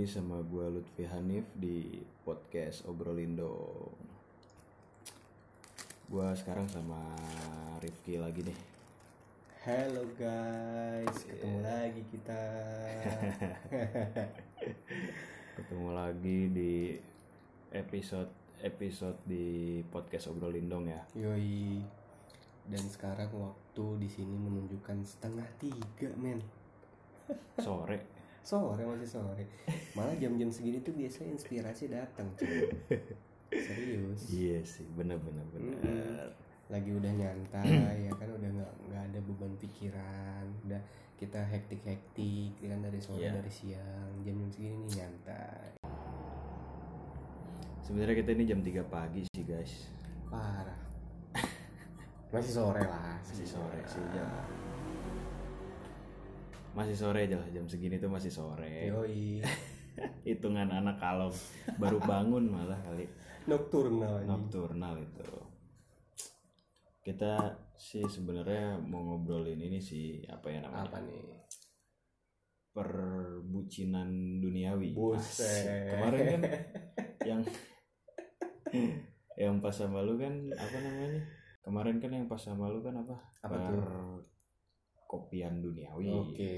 lagi sama gue Lutfi Hanif di podcast Obrolindo. Gue sekarang sama Rifki lagi nih. Halo guys, ketemu lagi kita. Ketemu lagi di episode episode di podcast Obrolindong ya. Yoi. Dan sekarang waktu di sini menunjukkan setengah tiga men. Sore. Sore masih sore. Malah jam-jam segini tuh biasanya inspirasi datang cuy. Serius. Iya sih, bener bener bener. Lagi udah nyantai ya kan udah nggak nggak ada beban pikiran. Udah kita hektik-hektik ya kan dari sore Iya. dari siang jam-jam segini nih nyantai. Sebenarnya kita ini jam 3 pagi sih guys. Parah. Masih sore lah. Masih sore sih jam. Masih sore aja lah jam segini tuh masih sore. Yoi. Hitungan anak kalau baru bangun malah kali. Nocturnal. Nocturnal itu. Kita sih sebenarnya mau ngobrolin ini sih apa ya namanya? Apa nih? Perbucinan duniawi. Buset. Kemarin kan yang yang pas sama lu kan apa namanya? Kemarin kan yang pas sama lu kan apa? Apa tuh? Perkopian duniawi. Oke.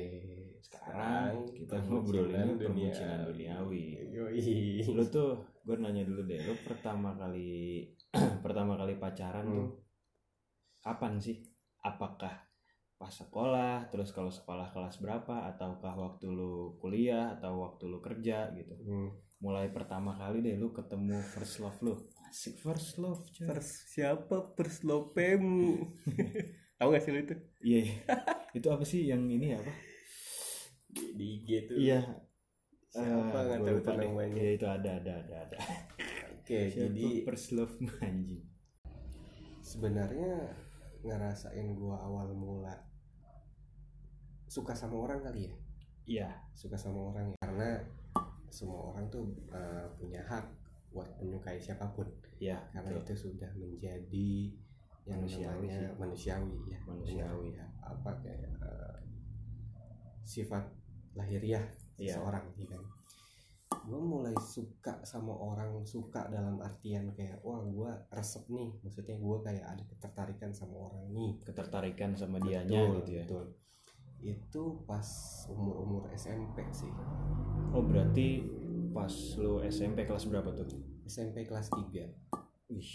Sekarang kita ngobrolin perbucinan duniawi. Yoi. Lu tuh gue nanya dulu deh, lu pertama kali pertama kali pacaran Hmm. tuh kapan sih? Apakah pas sekolah, terus kalau sekolah kelas berapa, ataukah waktu lu kuliah atau waktu lu kerja gitu? Hmm. Mulai pertama kali deh lu ketemu first love lu. Asik first love. Pers siapa perslopemu? Tahu gak sih lu itu? Iya. iya. itu apa sih yang ini apa? Di, IG tuh. Iya. Siapa nggak gua tahu lupa deh. namanya. Iya itu ada ada ada ada. Oke, Siapa jadi first love anjing. sebenarnya ngerasain gua awal mula suka sama orang kali ya. Iya. Suka sama orang ya. Karena semua orang tuh uh, punya hak buat menyukai siapa pun. Iya, karena betul. itu sudah menjadi yang Manusiawi namanya sih. manusiawi ya Manusiawi. Punya, apa kayak eh, sifat lahiriah Iya. seseorang ya kan gue mulai suka sama orang suka dalam artian kayak wah gue resep nih maksudnya gue kayak ada ketertarikan sama orang nih ketertarikan sama dianya Betul, gitu ya. betul. itu pas umur umur SMP sih Oh berarti pas lu SMP kelas berapa tuh? SMP kelas 3 Wih.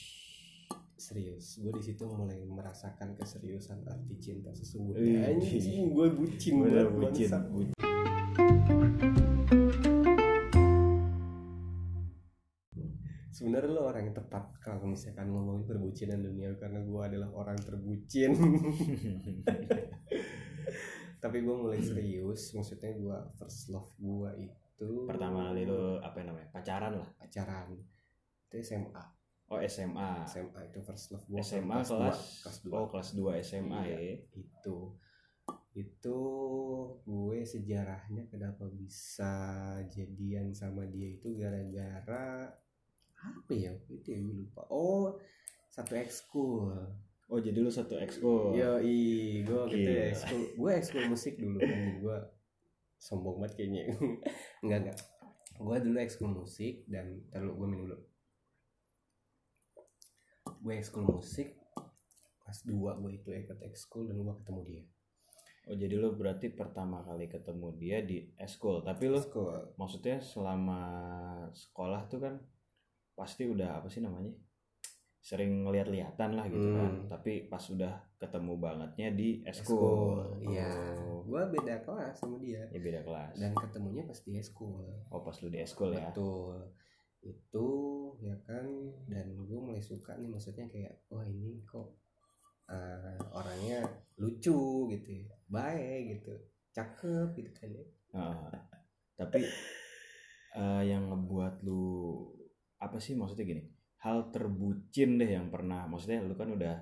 Serius gue di situ mulai merasakan keseriusan arti cinta sesungguhnya anjing gue bucin Bener banget bucin. bucin. sebenarnya lo orang yang tepat kalau misalkan ngomongin perbucinan dunia karena gue adalah orang terbucin tapi gue mulai serius maksudnya gue first love gue itu Pertama kali lu apa namanya? Pacaran lah. pacaran itu SMA Oh SMA. SMA itu first love gue SMA kelas, dua, kelas dua. Oh kelas 2 SMA Iya. ya. itu itu gue sejarahnya kenapa bisa jadian sama dia itu gara-gara apa ya itu ya gue lupa oh satu ekskul Oh jadi lu satu ekskul. yo i gue gitu ya ekskul gue ekskul musik dulu kan gue sombong banget kayaknya enggak enggak gue dulu ekskul musik dan terlalu gue minum dulu gue ekskul musik kelas 2 gue itu ikut ekskul dan gue ketemu dia Oh jadi lu berarti pertama kali ketemu dia di ekskul. Tapi lu ekskul maksudnya selama sekolah tuh kan pasti udah apa sih namanya? Sering ngeliat-lihatan lah gitu Hmm. kan. Tapi pas udah ketemu bangetnya di ekskul. Ekskul, iya. Oh, Gua beda kelas sama dia ya beda kelas. dan ketemunya pas di ekskul. Oh pas lu di ekskul ya. Betul. Itu ya kan dan gue mulai suka nih maksudnya kayak wah ini kok eh, orangnya lucu gitu ya. Baik gitu. Cakep gitu kan ya. Ah, tapi eh, yang ngebuat lu apa sih maksudnya gini? Hal terbucin deh yang pernah maksudnya lu kan udah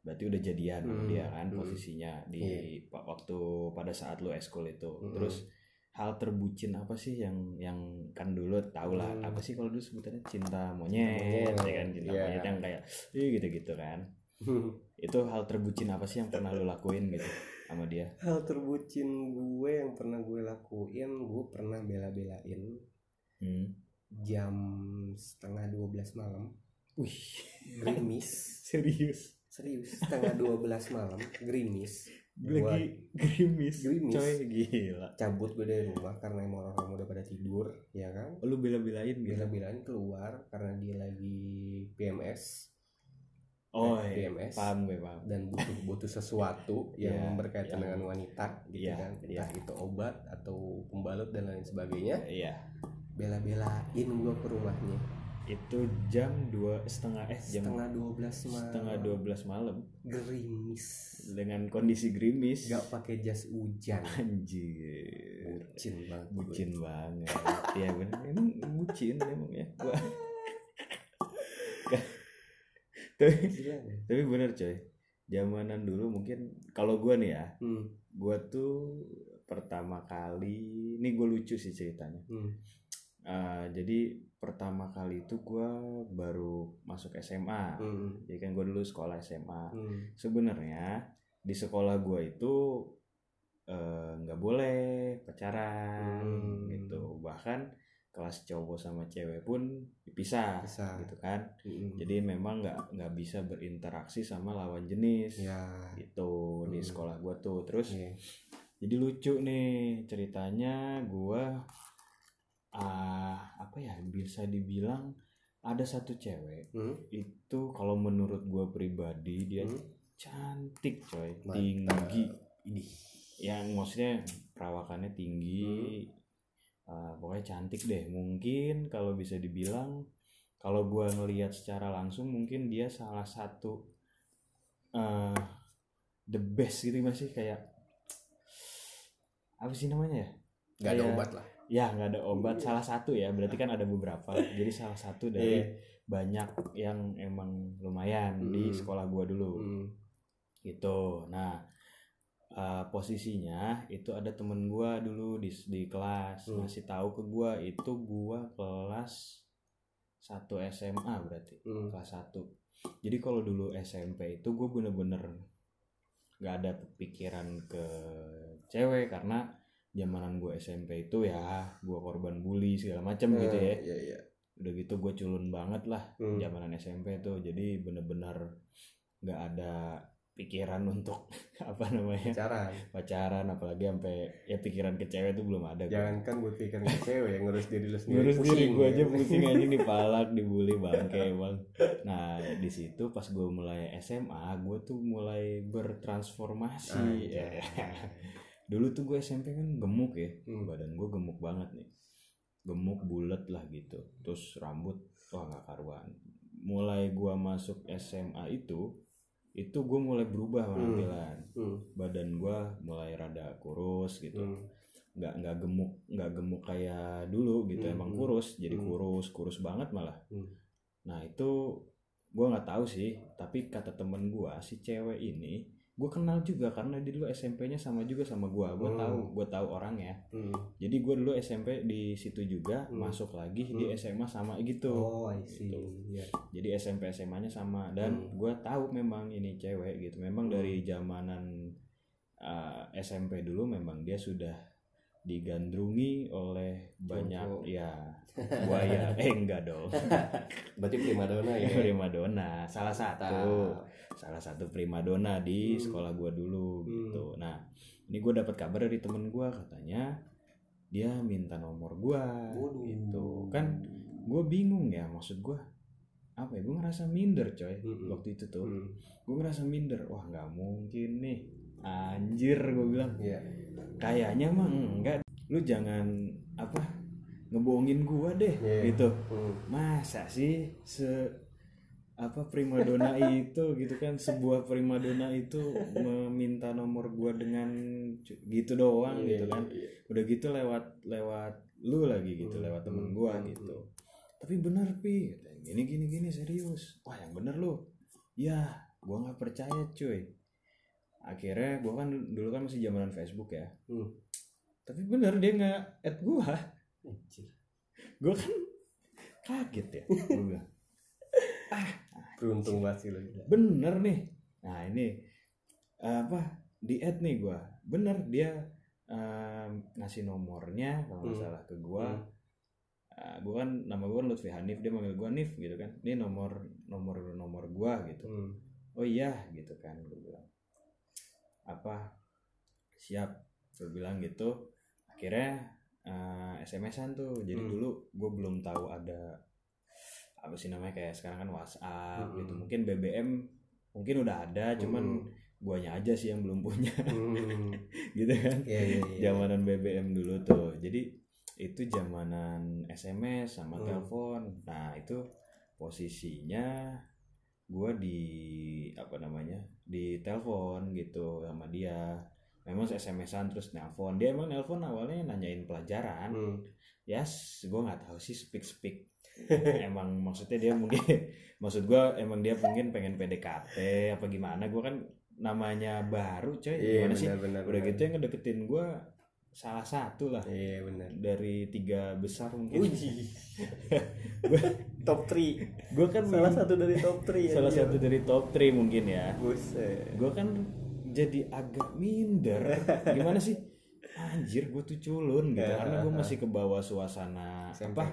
berarti udah jadian Hmm, dia kan hmm. posisinya di pa- waktu pada saat lu ekskul itu. Hmm. Terus hal terbucin apa sih yang yang kan dulu tau lah Hmm. apa sih kalau dulu sebutannya cinta monyet, Monyet, ya kan cinta iya. monyet yang kayak "Ih," gitu-gitu kan. Itu hal terbucin apa sih yang pernah lu lakuin gitu sama dia? Hal terbucin gue yang pernah gue lakuin, gue pernah bela-belain Hmm. jam setengah 12 malam Wih, gerimis serius. serius setengah 12 malam gerimis lagi gerimis. Gerimis. Coy, gila. cabut gue dari rumah karena emang orang-orang udah pada tidur ya kan Lu bela-belain gitu. bilang-bilang keluar karena dia lagi PMS Oh, eh, iya. PMS. paham gue, paham. dan butuh butuh sesuatu yang Iya, berkaitan iya. dengan wanita gitu Iya, kan iya. entah itu obat atau pembalut dan lain sebagainya Iya. bela-belain gue ke rumahnya Itu jam dua setengah eh jam setengah 12 malam setengah 12 malam gerimis dengan kondisi gerimis. gak pakai jas hujan Anjir. bucin banget gue. Bucin banget. Iya bener emang bucin emang ya. Gua. tapi, ya? tapi bener coy. Zamanan dulu mungkin kalau gua nih ya, hmm. gua tuh pertama kali ini gue lucu sih ceritanya. Hmm. Eh, jadi pertama kali itu gua baru masuk SMA. Hmm. Jadi kan gue dulu sekolah SMA. Hmm. Sebenarnya di sekolah gua itu eh, nggak boleh pacaran Hmm. gitu. Bahkan kelas cowok sama cewek pun dipisah Bisa. gitu kan. Hmm. Jadi memang nggak nggak bisa berinteraksi sama lawan jenis ya gitu di Hmm. sekolah gua tuh. Terus Iya. jadi lucu nih ceritanya gua ah apa ya bisa dibilang ada satu cewek Hmm. itu kalau menurut gua pribadi dia Hmm. cantik coy Mantap. tinggi Idih. yang maksudnya perawakannya tinggi Uh, pokoknya cantik deh mungkin kalau bisa dibilang kalau gua ngelihat secara langsung mungkin dia salah satu uh, the best gitu masih kayak apa sih namanya ya Gak ada obat lah ya nggak ada obat Iya. salah satu ya berarti kan ada beberapa jadi salah satu dari Iya. banyak yang emang lumayan di Hmm. sekolah gua dulu Hmm. gitu nah uh, posisinya itu ada temen gua dulu di di kelas Hmm. ngasih tahu ke gua itu gua kelas 1 SMA berarti Hmm. kelas 1 jadi kalau dulu SMP itu gue bener-bener nggak ada pikiran ke cewek karena zamanan gue SMP itu ya gue korban bully segala macam gitu ya Iya, iya. udah gitu gue culun banget lah Hmm. zamanan SMP tuh jadi bener-bener nggak ada pikiran untuk apa namanya Pacaran. pacaran apalagi sampai ya pikiran ke cewek tuh belum ada gua. Jangankan buat pikiran ke cewek yang ngurus diri lu sendiri. ngurus diri pusing, gue ya. aja pusing aja dipalak dibully bangke emang nah di situ pas gue mulai SMA gue tuh mulai bertransformasi Anjay. Dulu tuh gue SMP kan gemuk ya Hmm. badan gue gemuk banget nih gemuk bulat lah gitu terus rambut wah nggak karuan mulai gue masuk SMA itu itu gue mulai berubah penampilan Hmm. badan gue mulai rada kurus gitu Hmm. nggak nggak gemuk nggak gemuk kayak dulu gitu Hmm, emang hmm. kurus jadi Hmm. kurus kurus banget malah Hmm. nah itu gue nggak tahu sih tapi kata temen gue si cewek ini gue kenal juga karena dia dulu SMP-nya sama juga sama gue gue Hmm. tahu gue tahu orangnya Hmm. jadi gue dulu SMP di situ juga Hmm. masuk lagi di Hmm. SMA sama gitu Oh, I see. Gitu. Iya. jadi SMP SMA-nya sama dan Hmm. gue tahu memang ini cewek gitu memang Hmm. dari zamanan uh, SMP dulu memang dia sudah digandrungi oleh banyak ya buaya eh enggak dong Berarti primadona ya. primadona salah satu Mantap. Salah satu primadona di Hmm. sekolah gua dulu Hmm. gitu nah ini gue dapat kabar dari temen gua katanya dia minta nomor gua Waduh. gitu kan gue bingung ya maksud gua apa ya gue ngerasa minder coy Mm-mm. waktu itu tuh Hmm. gue ngerasa minder wah nggak mungkin nih anjir gue bilang Iya. kayaknya mah enggak lu jangan apa ngebohongin gua deh Iya. gitu Hmm. masa sih se apa primadona itu gitu kan? Sebuah primadona itu meminta nomor gua dengan gitu doang Iya, gitu kan? iya, iya. udah gitu lewat lewat lu lagi gitu Hmm, lewat temen hmm, gua hmm, gitu. tapi bener pi gini gini gini serius. Wah yang bener lu. Ya gua nggak percaya cuy. Akhirnya gua kan dulu kan masih zamanan Facebook ya. Hmm. tapi bener dia nggak add gua. Gua kan kaget ya gua bilang Beruntung banget sih lu. gila. bener nih nah ini apa di add nih gua bener dia em, ngasih nomornya kalau nggak Hmm. salah ke gua Hmm. uh, gue kan nama gue kan Lutfi Hanif dia manggil gue Hanif gitu kan ini nomor nomor nomor gue gitu Hmm. oh iya gitu kan gue bilang apa siap gue bilang gitu akhirnya uh, SMS-an tuh jadi Hmm. dulu gue belum tahu ada apa sih namanya kayak sekarang kan WhatsApp Hmm. gitu mungkin BBM mungkin udah ada cuman Hmm. guanya aja sih yang belum punya Hmm. gitu kan Iya iya iya. zamanan BBM dulu tuh jadi itu zamanan SMS sama Hmm. telepon nah itu posisinya gue di apa namanya di telepon gitu sama dia memang SMS-an terus nelpon dia emang nelpon awalnya nanyain pelajaran Hmm. ya gue nggak tahu sih speak speak emang maksudnya dia mungkin maksud gue emang dia mungkin pengen PDKT apa gimana. Gue kan namanya baru coy. Iya gimana sih? benar benar. udah benar. gitu yang ngedeketin gue salah satu lah. Iya benar. dari tiga besar mungkin. Uji. top 3 gue kan Salah satu dari top 3 salah satu dari top 3 mungkin ya. Gue kan jadi agak minder. Gimana sih? Anjir gue tuh culun gitu karena gue masih ke bawah suasana SMP. apa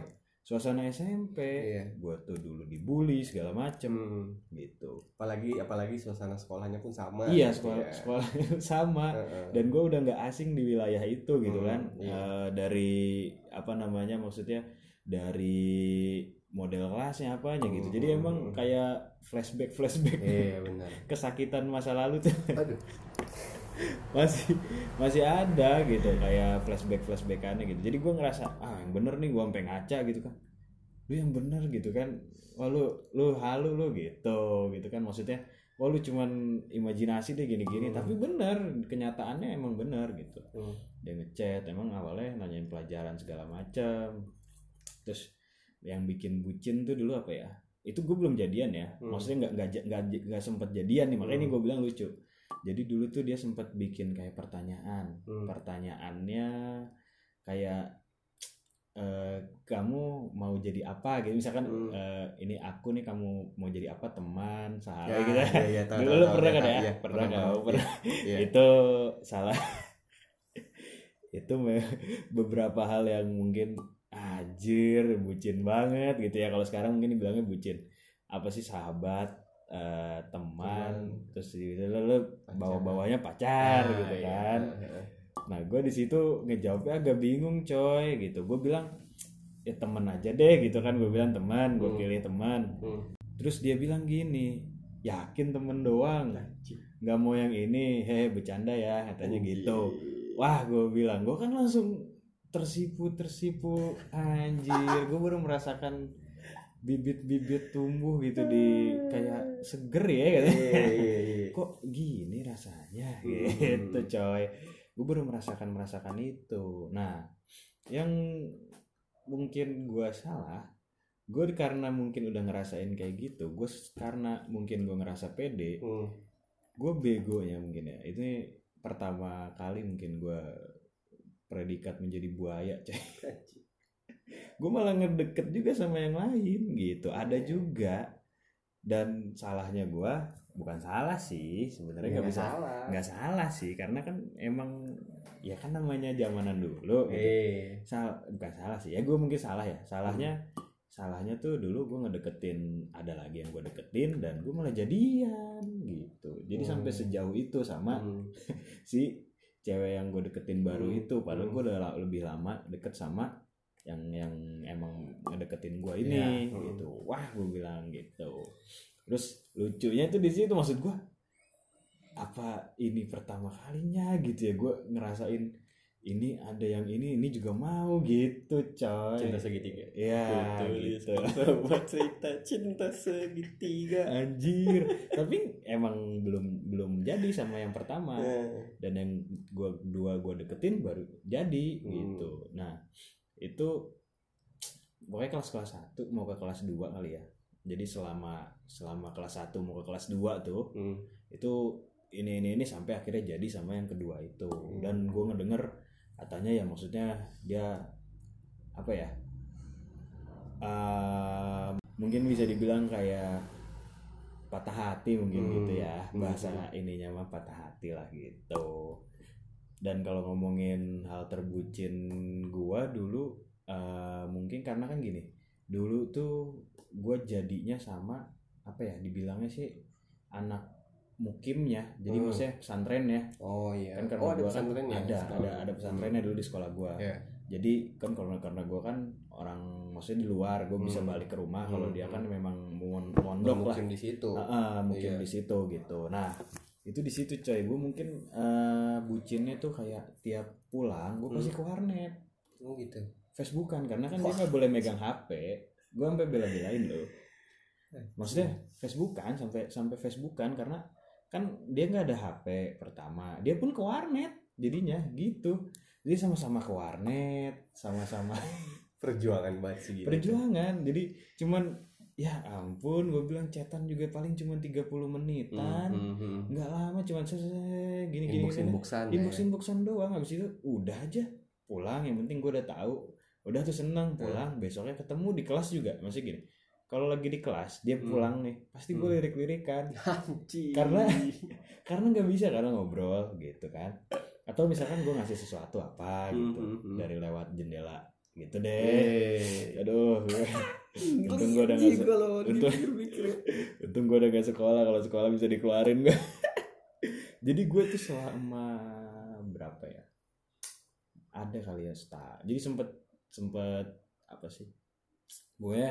suasana SMP Iya. gue tuh dulu dibully segala macem Hmm. gitu Apalagi apalagi suasana sekolahnya pun sama. iya gitu sekolah ya. sekolah sama Heeh. dan gue udah nggak asing di wilayah itu gitu Hmm, kan iya. Eh, dari apa namanya maksudnya dari model kelasnya apanya gitu jadi Hmm. emang kayak flashback flashback Iya benar. kesakitan masa lalu tuh Aduh. masih masih ada gitu kayak flashback flashbackannya gitu. Jadi gue ngerasa ah yang bener nih gue sampai ngaca gitu kan. Lu yang bener gitu kan. Wah lu lu halu lu gitu gitu kan. Maksudnya wah lu cuman imajinasi deh gini-gini. Hmm. tapi bener kenyataannya emang bener gitu. Hmm. dia ngechat emang awalnya nanyain pelajaran segala macam terus yang bikin bucin tuh dulu apa ya? Itu gue belum jadian ya. Hmm. maksudnya nggak nggak nggak sempet jadian nih makanya ini Hmm. gue bilang lucu jadi dulu tuh dia sempat bikin kayak pertanyaan. Hmm. pertanyaannya kayak eh, kamu mau jadi apa? Gitu. Misalkan Hmm. eh, ini aku nih kamu mau jadi apa? Teman Ya, sahabat gitu. iya, iya, tahu, dulu tahu, pernah kan ya iya, pernah pernah. pernah. Iya. itu salah. Itu beberapa hal yang mungkin anjir bucin banget gitu ya. Kalau sekarang mungkin dibilangnya bucin. Apa sih sahabat eh, teman Teman. terus lo, lo Pacar. bawa bawanya pacar Ah, gitu iya. kan nah gue di situ ngejawabnya agak bingung coy gitu gue bilang ya temen aja deh gitu kan gue bilang teman gue Hmm. pilih teman Hmm. terus dia bilang gini yakin temen doang nggak mau yang ini hehe bercanda ya katanya gitu wah gue bilang gue kan langsung tersipu tersipu anjir gue baru merasakan bibit-bibit tumbuh gitu di kayak seger ya Iya, katanya iya, iya. kok gini rasanya Hmm. gitu coy. Gue baru merasakan merasakan itu. Nah yang mungkin gue salah gue karena mungkin udah ngerasain kayak gitu gue karena mungkin gue ngerasa pede Hmm. gue begonya mungkin ya. Itu pertama kali mungkin gue predikat menjadi buaya coy gue malah ngedeket juga sama yang lain gitu ada juga dan salahnya gue bukan salah sih sebenarnya nggak Nggak bisa nggak salah sih karena kan emang ya kan namanya zamanan dulu gitu. Eh. Sal- bukan salah sih ya gue mungkin salah ya salahnya salahnya tuh dulu gue ngedeketin ada lagi yang gue deketin dan gue malah jadian gitu jadi Hmm. sampai sejauh itu sama Hmm. si cewek yang gue deketin baru Hmm. itu padahal Hmm. gue udah lebih lama deket sama yang yang emang ngedeketin gue ini hmm. gitu wah gue bilang gitu terus lucunya tuh di situ maksud gue apa ini pertama kalinya gitu ya gue ngerasain ini ada yang ini ini juga mau gitu coy Cinta segitiga. ya Tulis gitu buat cerita cinta segitiga. anjir tapi emang belum belum jadi sama yang pertama Eh. dan yang gua dua gua deketin baru jadi Hmm. gitu nah itu pokoknya kelas kelas satu mau ke kelas 2 kali ya jadi selama selama kelas 1 mau ke kelas 2 tuh Hmm. itu ini ini ini sampai akhirnya jadi sama yang kedua itu Hmm. dan gua ngedenger katanya ya maksudnya dia apa ya eh, mungkin bisa dibilang kayak patah hati mungkin Hmm. gitu ya Hmm. bahasa ininya mah patah hati lah gitu dan kalau ngomongin hal terbucin gua dulu eh, mungkin karena kan gini dulu tuh gue jadinya sama apa ya dibilangnya sih anak mukimnya jadi Hmm. maksudnya pesantren ya oh iya kan karena oh ada gua kan pesantrennya ada ada ada pesantrennya dulu di sekolah gua Iya. jadi kan karena karena gua kan orang maksudnya di luar gue bisa Hmm. balik ke rumah kalau Hmm, dia hmm. kan memang mon- mondok lah di situ Ah, ah, mungkin Iya. di situ gitu nah itu di situ coy. Gue mungkin eh, bucinnya tuh kayak tiap pulang gue pasti Hmm. ke warnet. Oh gitu. Facebookan karena kan Wah. dia nggak boleh megang HP gue sampai bela-belain loh. Eh, maksudnya Facebookan sampai sampai Facebookan karena kan dia nggak ada HP pertama. Dia pun ke warnet jadinya gitu. Jadi sama-sama ke warnet sama-sama perjuangan banget sih gitu. perjuangan. Jadi cuman ya ampun gue bilang chatan juga paling cuma 30 menitan. Hmm, hmm, hmm. nggak lama cuman selesai gini gini inbox inboxan ya. inbox inboxan doang habis itu udah aja pulang. Yang penting gue udah tahu. Udah tuh seneng pulang. Besoknya ketemu di kelas juga. Masih gini kalau lagi di kelas dia Hmm. pulang nih pasti gue Hmm. lirik-lirikan. Anjing. Karena- karena nggak bisa karena ngobrol gitu kan. Atau misalkan gue ngasih sesuatu apa Hmm, gitu. Hmm, hmm. dari lewat jendela gitu deh. Eh aduh untung gue udah se- untung- untung gue udah gak sekolah kalau sekolah bisa dikeluarin gue jadi gue tuh selama berapa ya? Ada kali ya sta jadi sempet sempet apa sih? Gue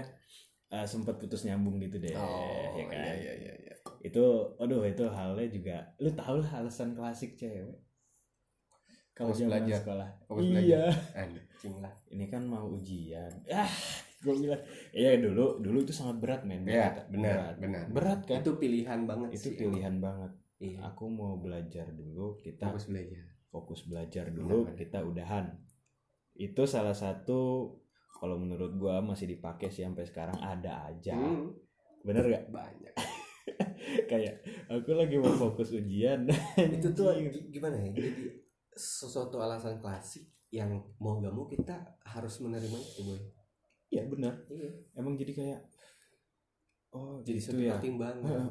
eh, sempet putus nyambung gitu deh oh ya kan? iya iya iya iya. itu aduh itu halnya juga lu tau lah alasan klasik cewek. Kalau zaman belajar. sekolah. Iya. Anjing lah. Ini kan mau ujian. Ah gue bilang iya dulu dulu itu sangat berat men. Ya Berat, benar berat. benar. Berat kan? Itu pilihan banget itu sih pilihan banget. Iya. Aku mau belajar dulu kita fokus belajar. fokus belajar dulu Benar. kita udahan. Itu salah satu kalau menurut gua masih dipakai sih sampai sekarang ada aja. Hmm, bener gak banyak. Kayak aku lagi mau fokus ujian. Itu tuh gimana ya jadi sesuatu alasan klasik yang mau gak mau kita harus menerima itu boy iya benar. Iya. Emang jadi kayak oh jadi gitu ya.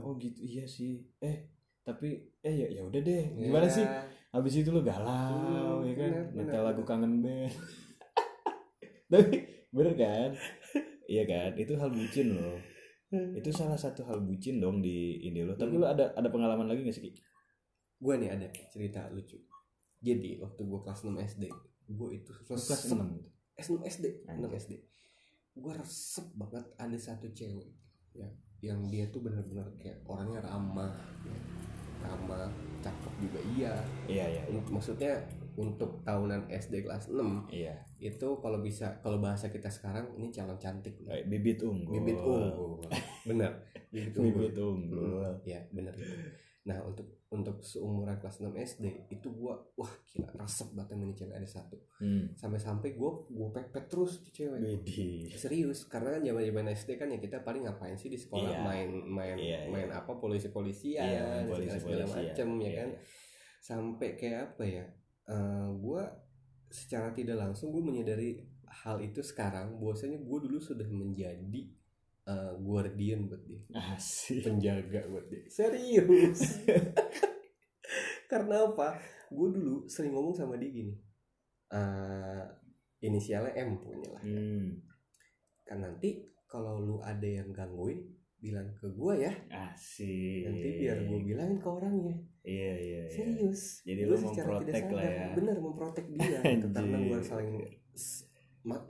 oh gitu. Iya sih. Eh tapi eh ya ya udah deh. Ya, gimana sih? Habis itu lu galau Hmm, ya kan? nyetel lagu kangen band. Tapi bener kan? Iya kan? Itu hal bucin loh itu salah satu hal bucin dong di ini lo. Tapi Hmm. lo ada ada pengalaman lagi gak sih gue nih ada cerita lucu. Jadi waktu gue kelas 6 SD gue itu kelas resep 6 gitu. S6 SD 6 Anjir. SD gue resep banget ada satu cewek ya yang dia tuh bener-bener kayak orangnya ramah ya. ramah cakep juga iya. Iya iya iya, maksudnya untuk tahunan SD kelas 6 iya. itu kalau bisa kalau bahasa kita sekarang ini calon cantik. Nih. Kayak bibit unggul. Bibit unggul. Bener. Bibit unggul bibit unggul. ya bener. itu nah untuk untuk seumuran kelas 6 SD itu gua wah gila resep banget ini cewek ada satu hmm. sampai-sampai gua gua pepet terus tuh cewek Widih. serius karena kan zaman zaman SD kan ya kita paling ngapain sih di sekolah Iya. main main Iya, iya. main apa polisi polisian Iya, segala polisi-polisi macam ya Iya, kan iya. sampai kayak apa ya eh gue secara tidak langsung gue menyadari hal itu sekarang bahwasanya gue dulu sudah menjadi eh, guardian buat dia. Asik. Penjaga buat dia. Serius? Karena apa? Gue dulu sering ngomong sama dia gini. Eh inisialnya M punya lah. Hmm. kan nanti kalau lu ada yang gangguin bilang ke gue ya. Asik. Nanti biar gue bilangin ke orangnya. Iya iya iya. Serius? Jadi Gua lu secara memprotek tidak lah ya. bener memprotek dia. Gitu karena gue saling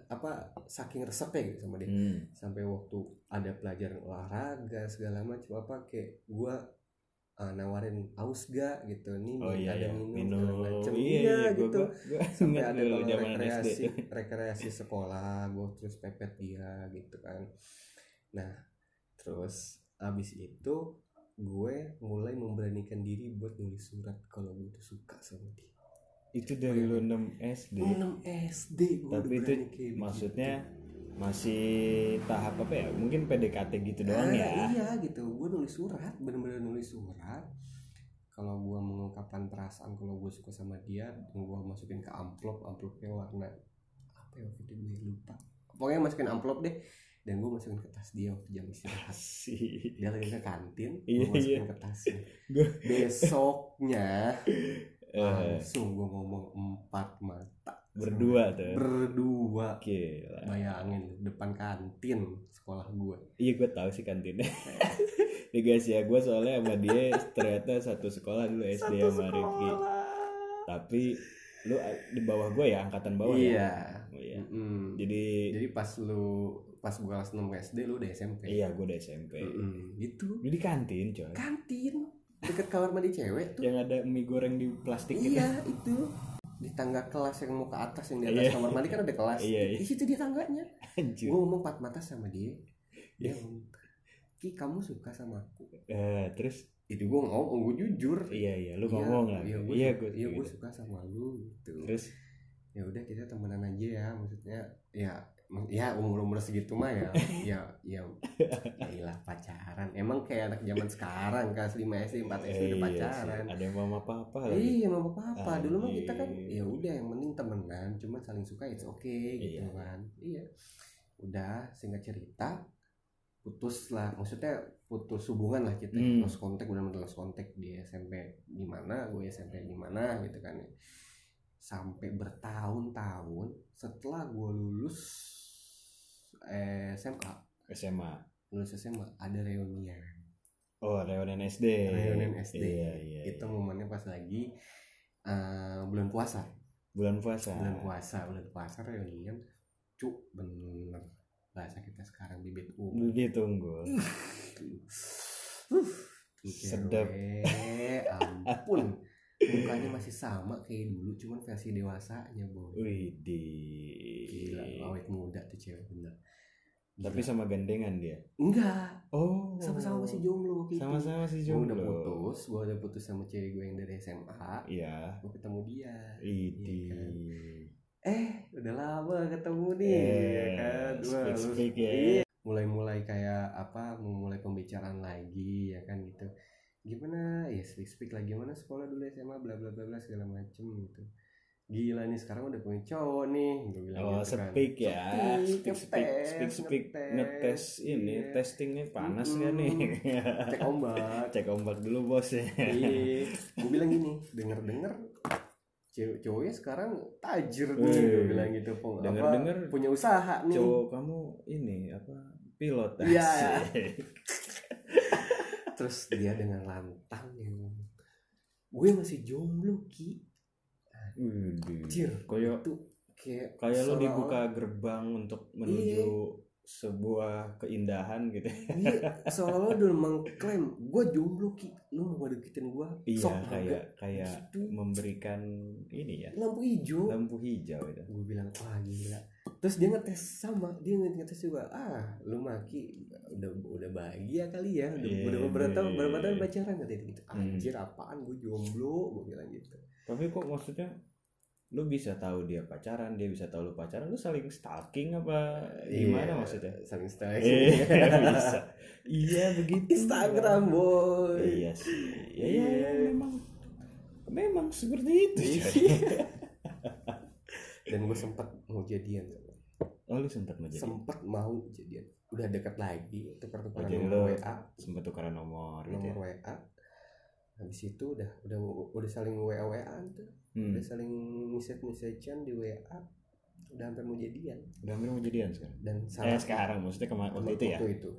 apa saking resepnya gitu sama dia. Hmm. sampai waktu ada pelajaran olahraga segala macam apa kayak gue nawarin aus ga gitu. Nih oh iya ada iya. minum, minum. macem. iya, iya, iya gitu. gua, gua, sampai ada kalau rekreasi rekreasi sekolah gue terus pepet dia gitu kan. Nah terus abis itu gue mulai memberanikan diri buat nulis surat kalau gue tuh suka sama dia. Itu dari lu 6 SD 6 SD gue Tapi itu maksudnya begitu. Masih tahap apa ya? Mungkin PDKT gitu doang Ah, ya? iya gitu. Gue nulis surat bener-bener nulis surat. Kalau gue mengungkapkan perasaan kalau gue suka sama dia dan gue masukin ke amplop amplopnya warna apa ya waktu itu? Gue lupa. Pokoknya masukin amplop deh. Dan gue masukin ke tas dia waktu jam istirahat. Asik. dia lagi ke kantin Iya, gue masukin ke tasnya Gua- besoknya Eh, langsung gue ngomong empat mata berdua tuh. Berdua. Gila. bayangin depan kantin sekolah gue. Iya gue tahu sih kantinnya. Nih guys ya gue soalnya sama dia ternyata satu sekolah dulu SD sama Rifki. tapi lu a- di bawah gue ya angkatan bawah iya. Ya oh, iya. Mm-mm. jadi jadi pas lu pas gue kelas 6 SD lu udah SMP iya gue udah SMP Mm-mm. gitu. Lu di kantin coy. Kantin. Deket kamar mandi cewek tuh. Yang ada mie goreng di plastik gitu iya itu di tangga kelas yang mau ke atas yang di atas Iya. kamar mandi kan ada kelas. Iya, iya. di situ dia tangganya. Anjir. Gue ngomong empat mata sama dia. Dia ngomong ki kamu suka sama aku. Eh, terus? Itu gue ngomong gue jujur. Iya iya lu Iya, ngomong lah. iya gue iya suka, gue iya gue suka sama lu gitu. Terus? Ya udah kita temenan aja ya maksudnya ya ya umur umur segitu mah ya ya ya ya iyalah pacaran. Emang kayak anak zaman sekarang kelas 5 SD 4 SD udah iya pacaran. ada yang mama papa lagi. Iya mama papa. Dulu mah kita kan ya udah yang penting temenan cuman saling suka it's okay gitu Iya. kan. Iya. Udah singkat cerita putus lah maksudnya putus hubungan lah kita Hmm. lost kontak benar-benar lost kontak di SMP di mana gue SMP di mana gitu kan ya. sampai bertahun-tahun setelah gue lulus eh, SMA SMA lulus SMA ada reunian. Oh reunian SD reunian SD iya iya itu iya. momennya pas lagi eh, bulan puasa. Bulan puasa. Bulan puasa bulan puasa reunian. Cuk bener. Bahasa kita sekarang bibit ungu. Begitu unggul uh, Sedap. ampun mukanya masih sama kayak dulu cuman versi dewasanya boy wih di gila awet muda tuh cewek bener Gila. tapi sama gandengan dia enggak oh sama-sama masih jomblo waktu itu. sama-sama si Gua udah jomblo putus gua udah putus sama cewek gue yang dari SMA iya gua ketemu dia Idi. Iya kan? eh udah lama ketemu nih Eh, ya kan Wah, speak, speak ya. iya. mulai-mulai kayak apa memulai pembicaraan lagi ya kan gitu gimana ya speak speak lagi gimana sekolah dulu SMA bla bla bla bla segala macem gitu gila nih sekarang udah punya cowok nih gue bilang Oh, gitu kan. speak ya. Speak, Speak, speak, ngetes, speak, speak, ngetes. ngetes ini, Iya. testingnya panas Mm-mm. kan nih. cek ombak Cek ombak dulu bos ya. iya gue bilang gini denger denger cewek cowoknya sekarang tajir nih Wih. gue bilang gitu Pong. Apa, Denger-denger punya usaha nih Cowok kamu ini apa pilot Iya. Terus dia dengan lantang yang gue masih jomblo ki. Anjir, Kayak itu kayak kayak seolah-olah- dibuka gerbang untuk menuju sebuah keindahan gitu. iya seolah-olah udah mengklaim gue jomblo ki lu mau deketin gue Iya, sok kayak kayak Gitu. memberikan ini ya, lampu hijau lampu hijau itu. gue bilang wah gila terus dia ngetes sama dia ngetes juga ah lu maki udah udah bahagia kali ya udah, Iya, udah beberapa tahun iya, berapa tahun iya. pacaran katanya gitu Hmm. anjir apaan gue jomblo gue bilang gitu Tapi kok maksudnya lu bisa tahu dia pacaran, dia bisa tahu lu pacaran, lu saling stalking apa gimana Iya, maksudnya? saling style Eh, bisa. Iya begitu. Instagram boy Iya sih. Ya, ya, Iya. ya, memang memang seperti itu. Iya. dan gue sempat mau jadian Oh lu sempat mau jadi sempat mau jadian. Udah dekat lagi tukar-tukaran Oh, jadi nomor lu- WA sempat tukaran nomor gitu ya. nomor WA habis itu udah udah udah saling WA WA tuh. Hmm. udah saling message messagean di WA udah hampir mau jadian. Udah hampir mau jadian sekarang. dan Eh salah sekarang maksudnya kemarin waktu itu ya. waktu itu.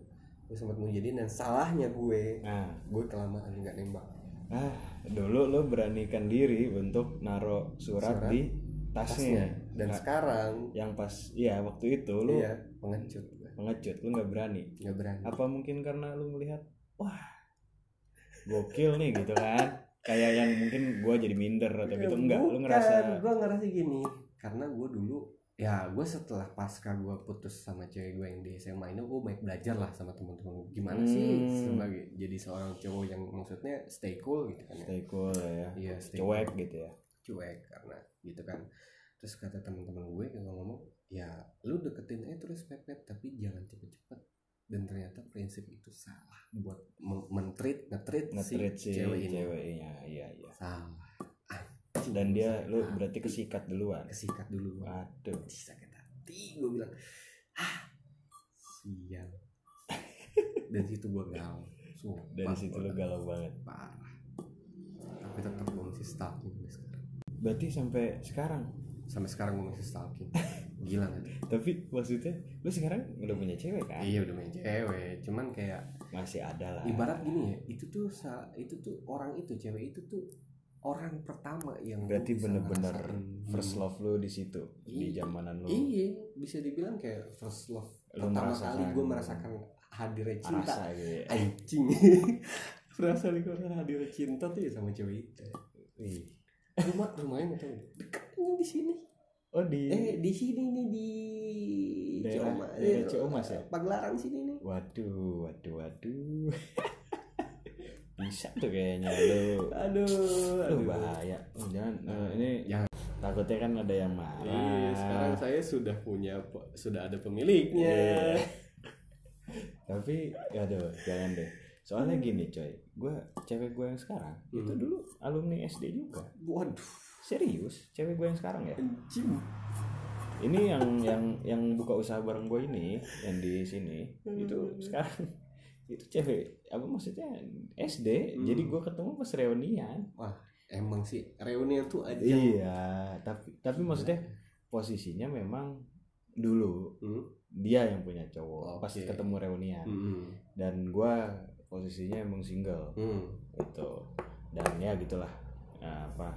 Gue sempat mau jadian dan salahnya gue Nah, gue kelamaan nggak nembak. Ah dulu lu beranikan diri untuk naro surat, Surat, di tasnya. Dan Nggak- sekarang yang pas iya waktu itu lu iya pengecut pengecut lu nggak berani. nggak berani Apa mungkin karena lu melihat wah gokil nih gitu kan? Kayak yang mungkin gua jadi minder atau gitu enggak? Lu ngerasa gue ngerasa gini karena gue dulu ya gue setelah pasca gue putus sama cewek gue yang di SMA ini gue baik belajar lah sama teman-teman gue. gimana sih Hmm. sebagai jadi seorang cowok yang maksudnya stay cool gitu kan ya stay cool ya. iya stay Cuek cool. gitu ya. cuek karena gitu kan terus kata teman-teman gue kalau ngomong ya lu deketin aja terus pepet tapi jangan cepet-cepet. Dan ternyata prinsip itu salah buat men- men-treat nge-treat Nge-treat si cewek ini ceweknya. Iya, iya. salah. Anjing, Dan dia lu sakit berarti kesikat duluan. kesikat dulu Waduh. Ih, sakit hati gue bilang. Ah sial. Dan situ gue galau. Sumpah, Dari situ lu galau banget. parah. Tapi tetap gue masih stalking sampai sekarang. Berarti sampai sekarang sampai sekarang gue masih stalking. Gila tuh tapi maksudnya lu sekarang udah punya cewek kan? Iya udah main cewek. Cuman kayak masih ada lah. ibarat gini ya itu tuh sa- itu tuh orang itu cewek itu tuh orang pertama yang berarti bener-bener first gini. love lu di situ di Iya. zamanan lu. iya bisa dibilang kayak first love Lu pertama kali gue merasakan hadirnya cinta. rasa gitu ya. Anjing. Merasa gue hadirnya cinta tuh ya sama cewek itu. Rumah rumahnya tuh dekatnya di sini. Oh di eh di sini nih di Daerah- Cioma- daerah eh, Ciomas ya? Pagelaran sini nih. Waduh waduh waduh. Bisa tuh kayaknya lu aduh aduh bahaya. Oh, jangan eh, ini Jangan. takutnya kan ada yang marah. Iya, sekarang saya sudah punya sudah ada pemiliknya. Iya. tapi aduh jangan deh. Soalnya gini coy. Gue cewek gue yang sekarang itu Hmm. dulu alumni SD juga. Waduh, serius cewek gue yang sekarang ya anjing. ini yang yang yang buka usaha bareng gue ini yang di sini itu Hmm. sekarang itu cewek apa maksudnya SD Hmm. jadi gue ketemu pas reunian Emang sih reunian tuh aja. iya tapi tapi maksudnya posisinya memang dulu Hmm. dia yang punya cowok pas Oke. ketemu reunian Hmm. dan gue posisinya emang single Hmm. gitu dan ya gitulah Nah, apa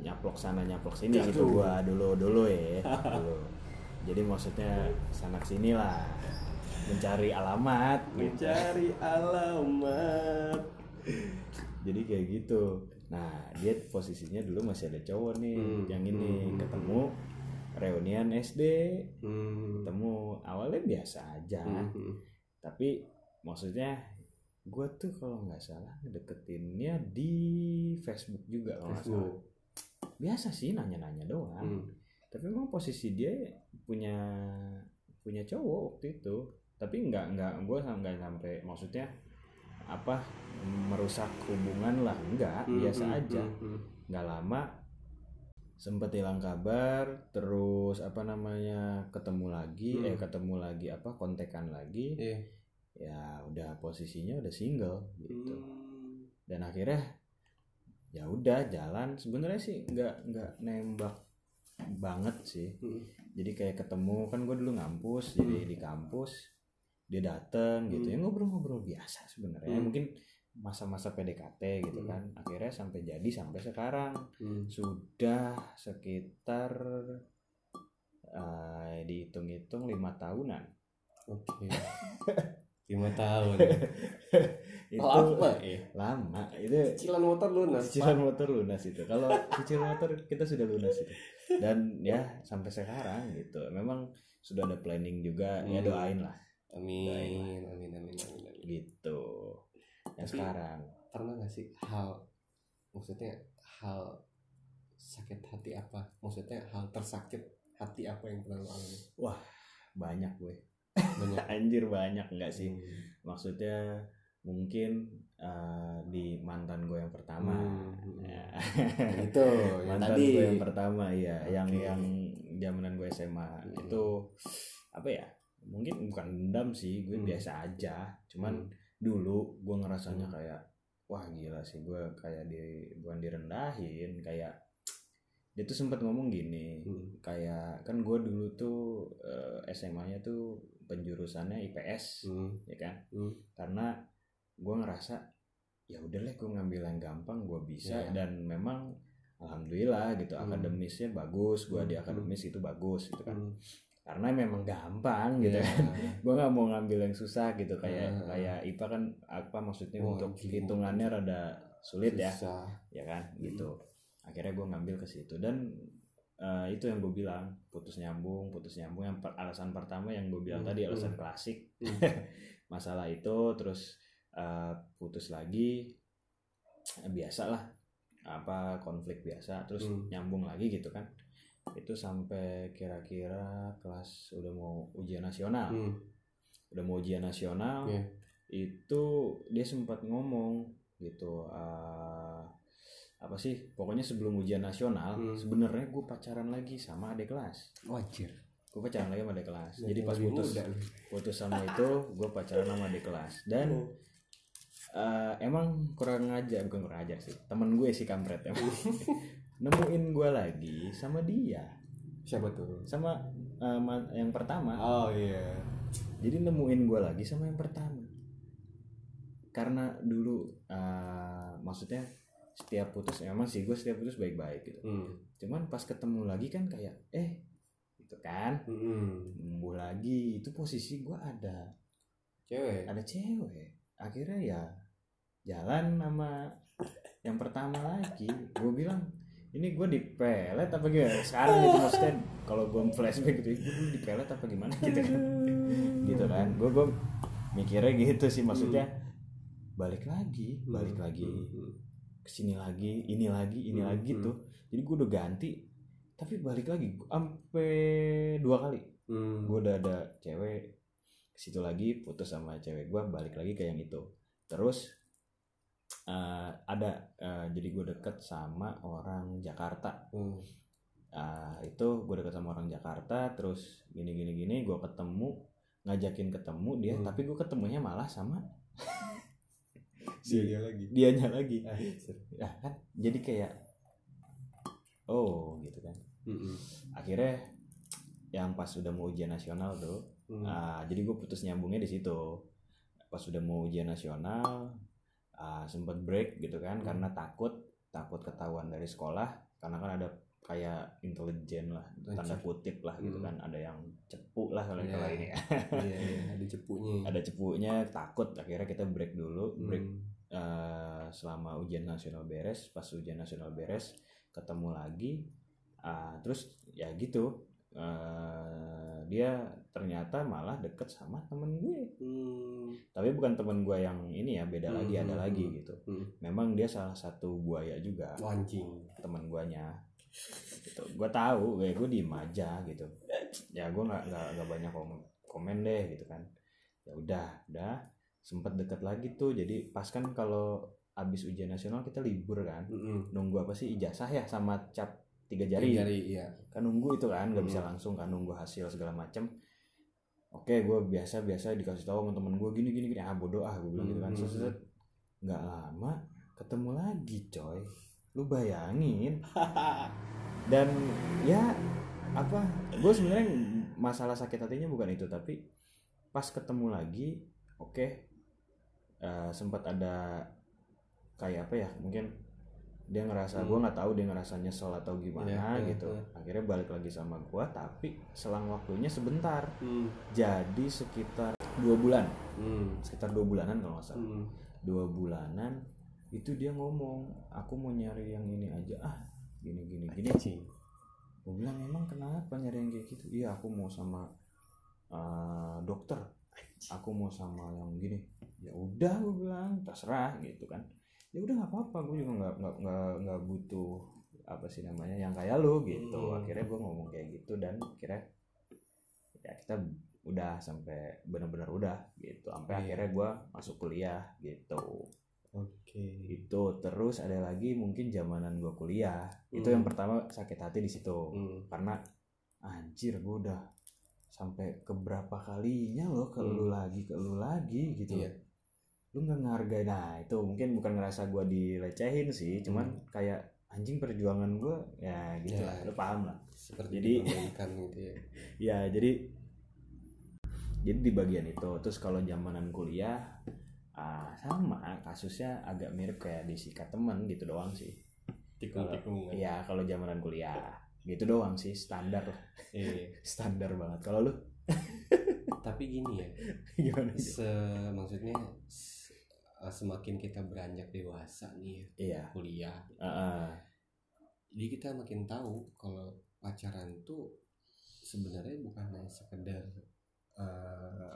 nyaplok sana nyaplok sini gitu gua dulu dulu ya dulu jadi maksudnya sana sini lah mencari alamat gitu. Mencari alamat. jadi kayak gitu nah dia posisinya dulu masih ada cowok nih Hmm. yang ini Hmm. ketemu reunian SD Hmm. ketemu awalnya biasa aja Hmm. tapi maksudnya gue tuh kalau nggak salah ngedeketinnya di Facebook juga kalau nggak salah. Biasa sih nanya-nanya doang Hmm. tapi memang posisi dia punya punya cowok waktu itu tapi nggak nggak gue nggak sampai maksudnya apa merusak hubungan lah nggak Hmm, biasa hmm, aja hmm, hmm. nggak lama sempet hilang kabar terus apa namanya ketemu lagi Hmm. eh ketemu lagi apa kontekan lagi Iya. ya udah posisinya udah single gitu Hmm. dan akhirnya ya udah jalan sebenarnya sih nggak nggak nembak banget sih Hmm. jadi kayak ketemu kan gue dulu ngampus jadi Hmm. di kampus dia dateng gitu Hmm. ya ngobrol-ngobrol biasa sebenarnya Hmm. mungkin masa-masa PDKT gitu Hmm. kan akhirnya sampai jadi sampai sekarang Hmm. sudah sekitar eh, dihitung-hitung lima tahunan Oke. Lima tahun. itu Lama ya. lama itu Cicilan motor lunas. cicilan motor lunas itu kalau cicilan motor kita sudah lunas itu dan ya sampai sekarang gitu memang sudah ada planning juga ya Hmm. doain lah Amin. Amin. Amin. Amin. amin. gitu ya Tapi- sekarang pernah gak sih hal maksudnya hal sakit hati apa maksudnya hal tersakit hati apa yang pernah lo alami banyak gue banyak anjir banyak enggak sih Hmm. maksudnya mungkin eh, di mantan gue yang pertama Hmm. Ya. itu yang mantan tadi gue yang pertama ya yang Oke. yang zamanan gue SMA Hmm. itu apa ya mungkin bukan dendam sih gue Hmm. biasa aja cuman Hmm. dulu gue ngerasanya Hmm. kayak wah gila sih gue kayak di bukan direndahin kayak dia tuh sempat ngomong gini Hmm. kayak kan gue dulu tuh SMA-nya tuh penjurusannya IPS Hmm. ya kan Hmm. karena gue ngerasa ya udah lah gue ngambil yang gampang gue bisa Iya. dan memang alhamdulillah gitu Hmm. akademisnya bagus gue di Hmm. akademis itu bagus gitu kan Hmm. karena memang gampang gitu Iya. kan gue nggak mau ngambil yang susah gitu kayak Ah. kayak IPA kan apa maksudnya Wah, untuk gila. hitungannya rada sulit ya Susah. ya kan Hmm. gitu akhirnya gue ngambil ke situ dan eh, itu yang gue bilang putus nyambung putus nyambung yang per- alasan pertama yang gue bilang Hmm, tadi alasan hmm. klasik Hmm. masalah itu terus eh, putus lagi eh, biasa lah apa konflik biasa terus Hmm. nyambung lagi gitu kan itu sampai kira-kira kelas udah mau ujian nasional Hmm. udah mau ujian nasional Iya. itu dia sempat ngomong gitu eh, apa sih? Pokoknya sebelum ujian nasional Hmm. sebenarnya gue pacaran lagi sama adik kelas. Wajar. gue pacaran lagi sama adik kelas. Yang jadi pas putus muda putus sama itu gue pacaran sama adik kelas. Dan Oh. eh, emang kurang ajar bukan kurang ajar sih temen gue sih kampret emang. Nemuin gue lagi sama dia. Siapa tuh? Sama ma- yang pertama. Oh iya. Jadi nemuin gue lagi sama yang pertama. Karena dulu eh, maksudnya setiap putus memang sih gue setiap putus baik-baik gitu. Hmm. cuman pas ketemu lagi kan kayak eh gitu kan? Hmm. lagi. Itu posisi gue ada. Cewek? Ada cewek. Akhirnya ya jalan sama yang pertama lagi. Gue bilang ini gue dipelet apa gimana? Sekarang gitu maksudnya kalau gue flashback gitu gue dipelet apa gimana? Gitu kan. Gitu kan. Gue gue mikirnya gitu sih maksudnya balik lagi balik lagi. Hmm. Ke sini lagi ini lagi ini Hmm, lagi hmm. tuh jadi gue udah ganti tapi balik lagi sampai dua kali Hmm. gue udah ada cewek ke situ lagi putus sama cewek gue balik lagi ke yang itu terus eh, ada eh, jadi gue deket sama orang Jakarta Hmm. Ah, itu gue deket sama orang Jakarta terus gini gini gini gue ketemu ngajakin ketemu dia Hmm. tapi gue ketemunya malah sama Dia dia lagi dianya lagi Anjir. ya kan jadi kayak oh gitu kan akhirnya yang pas sudah mau ujian nasional tuh Hmm. ah, jadi gue putus nyambungnya di situ pas sudah mau ujian nasional ah, sempet break gitu kan Hmm. karena takut takut ketahuan dari sekolah karena kan ada kayak intelijen lah tanda kutip lah gitu Hmm. kan ada yang cepu lah kalau Iya. kalau ini ya. Iya, iya, ada cepunya ada cepunya takut akhirnya kita break dulu break Hmm. eh, selama ujian nasional beres pas ujian nasional beres ketemu lagi ah, terus ya gitu eh, dia ternyata malah deket sama temen gue Hmm. tapi bukan temen gue yang ini ya beda lagi Hmm, ada hmm, lagi hmm. gitu Hmm. memang dia salah satu buaya juga teman guanya gitu. Gue tahu gue gue diem aja gitu. Ya gue nggak nggak banyak komen, komen deh gitu kan. Ya udah udah. Sempet deket lagi tuh. Jadi pas kan kalau abis ujian nasional kita libur kan. Hmm. nunggu apa sih? Ijazah ya sama cap tiga jari. Jari, iya. kan nunggu itu kan nggak bisa Hmm. langsung kan nunggu hasil segala macem. Oke gue biasa biasa dikasih tahu sama temen gue gini gini gini. Ah bodoh ah gue bilang gitu kan. Hmm. Set, set. nggak lama ketemu lagi coy lu bayangin dan ya apa gue sebenarnya masalah sakit hatinya bukan itu tapi pas ketemu lagi oke eh, sempat ada kayak apa ya mungkin dia ngerasa Hmm. gue nggak tahu dia ngerasa nyesel atau gimana Iya, iya, gitu iya. akhirnya balik lagi sama gue tapi selang waktunya sebentar Hmm. jadi sekitar dua bulan Hmm. sekitar dua bulanan kalau nggak salah Hmm. dua bulanan itu dia ngomong aku mau nyari yang ini aja. Ah gini gini gini. Anjing. gue bilang emang kenapa nyari yang kayak gitu? Iya aku mau sama uh, dokter. Aku mau sama yang gini. Ya udah gue bilang terserah gitu kan. Ya udah nggak apa-apa. Gue juga nggak nggak nggak nggak butuh apa sih namanya yang kayak lu gitu. Hmm. akhirnya gue ngomong kayak gitu dan akhirnya ya kita udah sampai benar-benar udah gitu. Sampai Iya. akhirnya gue masuk kuliah gitu Oke. itu terus ada lagi mungkin zamanan gue kuliah itu Hmm. yang pertama sakit hati di situ Hmm. karena anjir gue udah sampai keberapa kalinya loh ke Hmm. lu lagi ke lu lagi gitu Iya. lu nggak ngehargain nah itu mungkin bukan ngerasa gue dilecehin sih cuman Hmm. kayak anjing perjuangan gue ya gitu Ya. lah lu paham lah Seperti Jadi- gitu ya. ya jadi jadi di bagian itu terus kalau zamanan kuliah ah, sama kasusnya agak mirip kayak disikat temen gitu doang sih Tikung-tikung. Iya kalau zamanan kuliah gitu doang sih standar lah Iya. standar banget kalau lu Tapi gini ya, gimana sih? se maksudnya s- eh, semakin kita beranjak dewasa nih ya, iya kuliah, Heeh. jadi kita makin tahu kalau pacaran tuh sebenarnya bukan hanya sekedar eh,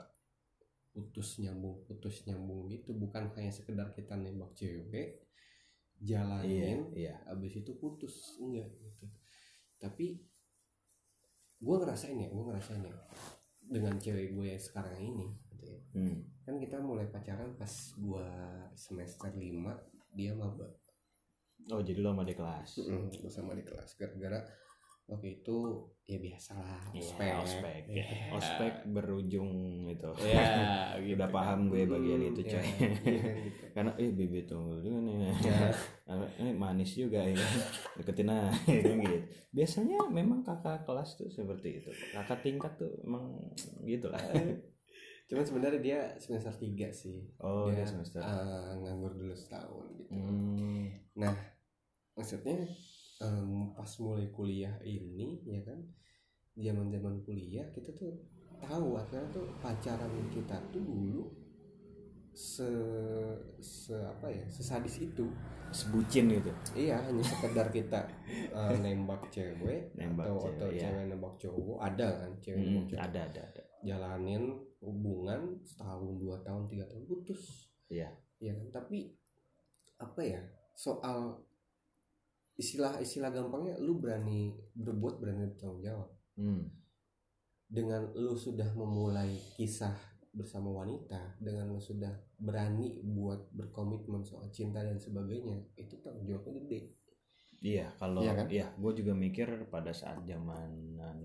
putus nyambung putus nyambung gitu. Bukan hanya sekedar kita nembak cewek iya jalanin iya abis itu putus. Enggak gitu. Tapi gue ngerasain ya gue ngerasain ya dengan cewek gue yang sekarang ini gitu ya. Hmm. kan kita mulai pacaran pas gue semester 5 dia maba oh jadi lu sama di kelas? Mm, bersama di kelas. Gara-gara waktu itu ya biasalah Iya, ospek. ospek. Iya. ospek berujung itu. Ya gitu udah paham gue bagian Hmm, itu ya, coy. iya kan, gitu. karena eh bibit juga nih. Ini manis juga ya. Kan deketin aja kan gitu. Biasanya memang kakak kelas tuh seperti itu. Kakak tingkat tuh emang gitu lah cuman sebenarnya dia semester 3 sih. Oh dia dia semester. eh, nganggur dulu setahun gitu. Hmm, maksudnya em, pas mulai kuliah ini ya kan zaman zaman kuliah kita tuh tahu akhirnya tuh pacaran kita tuh dulu se se apa ya sesadis itu. Sebucin gitu? Iya hanya sekedar kita eh, nembak cewek Nembak atau cewek, atau iya. cewek nembak cowok ada kan cewek Hmm, nembak cowok. ada ada ada. Jalanin hubungan setahun dua tahun tiga tahun putus. Iya. ya kan tapi apa ya soal istilah istilah gampangnya lu berani berbuat berani bertanggung jawab hmm. dengan lu sudah memulai kisah bersama wanita dengan lu sudah berani buat berkomitmen soal cinta dan sebagainya itu tanggung jawabnya gede iya kalau Iya kan? iya gue juga mikir pada saat zamanan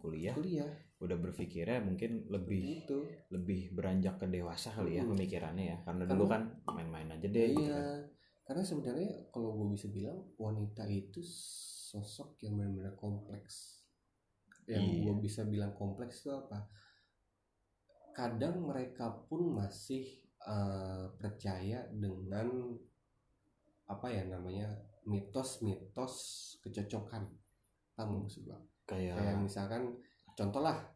kuliah kuliah udah berpikirnya mungkin lebih itu lebih beranjak ke dewasa kali ya Hmm. pemikirannya ya karena dulu kan main-main aja deh gitu iya kan. Karena sebenarnya kalau gue bisa bilang wanita itu sosok yang benar-benar kompleks. Yang Iya. gue bisa bilang kompleks itu apa? Kadang mereka pun masih eh, percaya dengan apa ya namanya mitos-mitos kecocokan. Nggak maksud gue kayak kayak misalkan contoh lah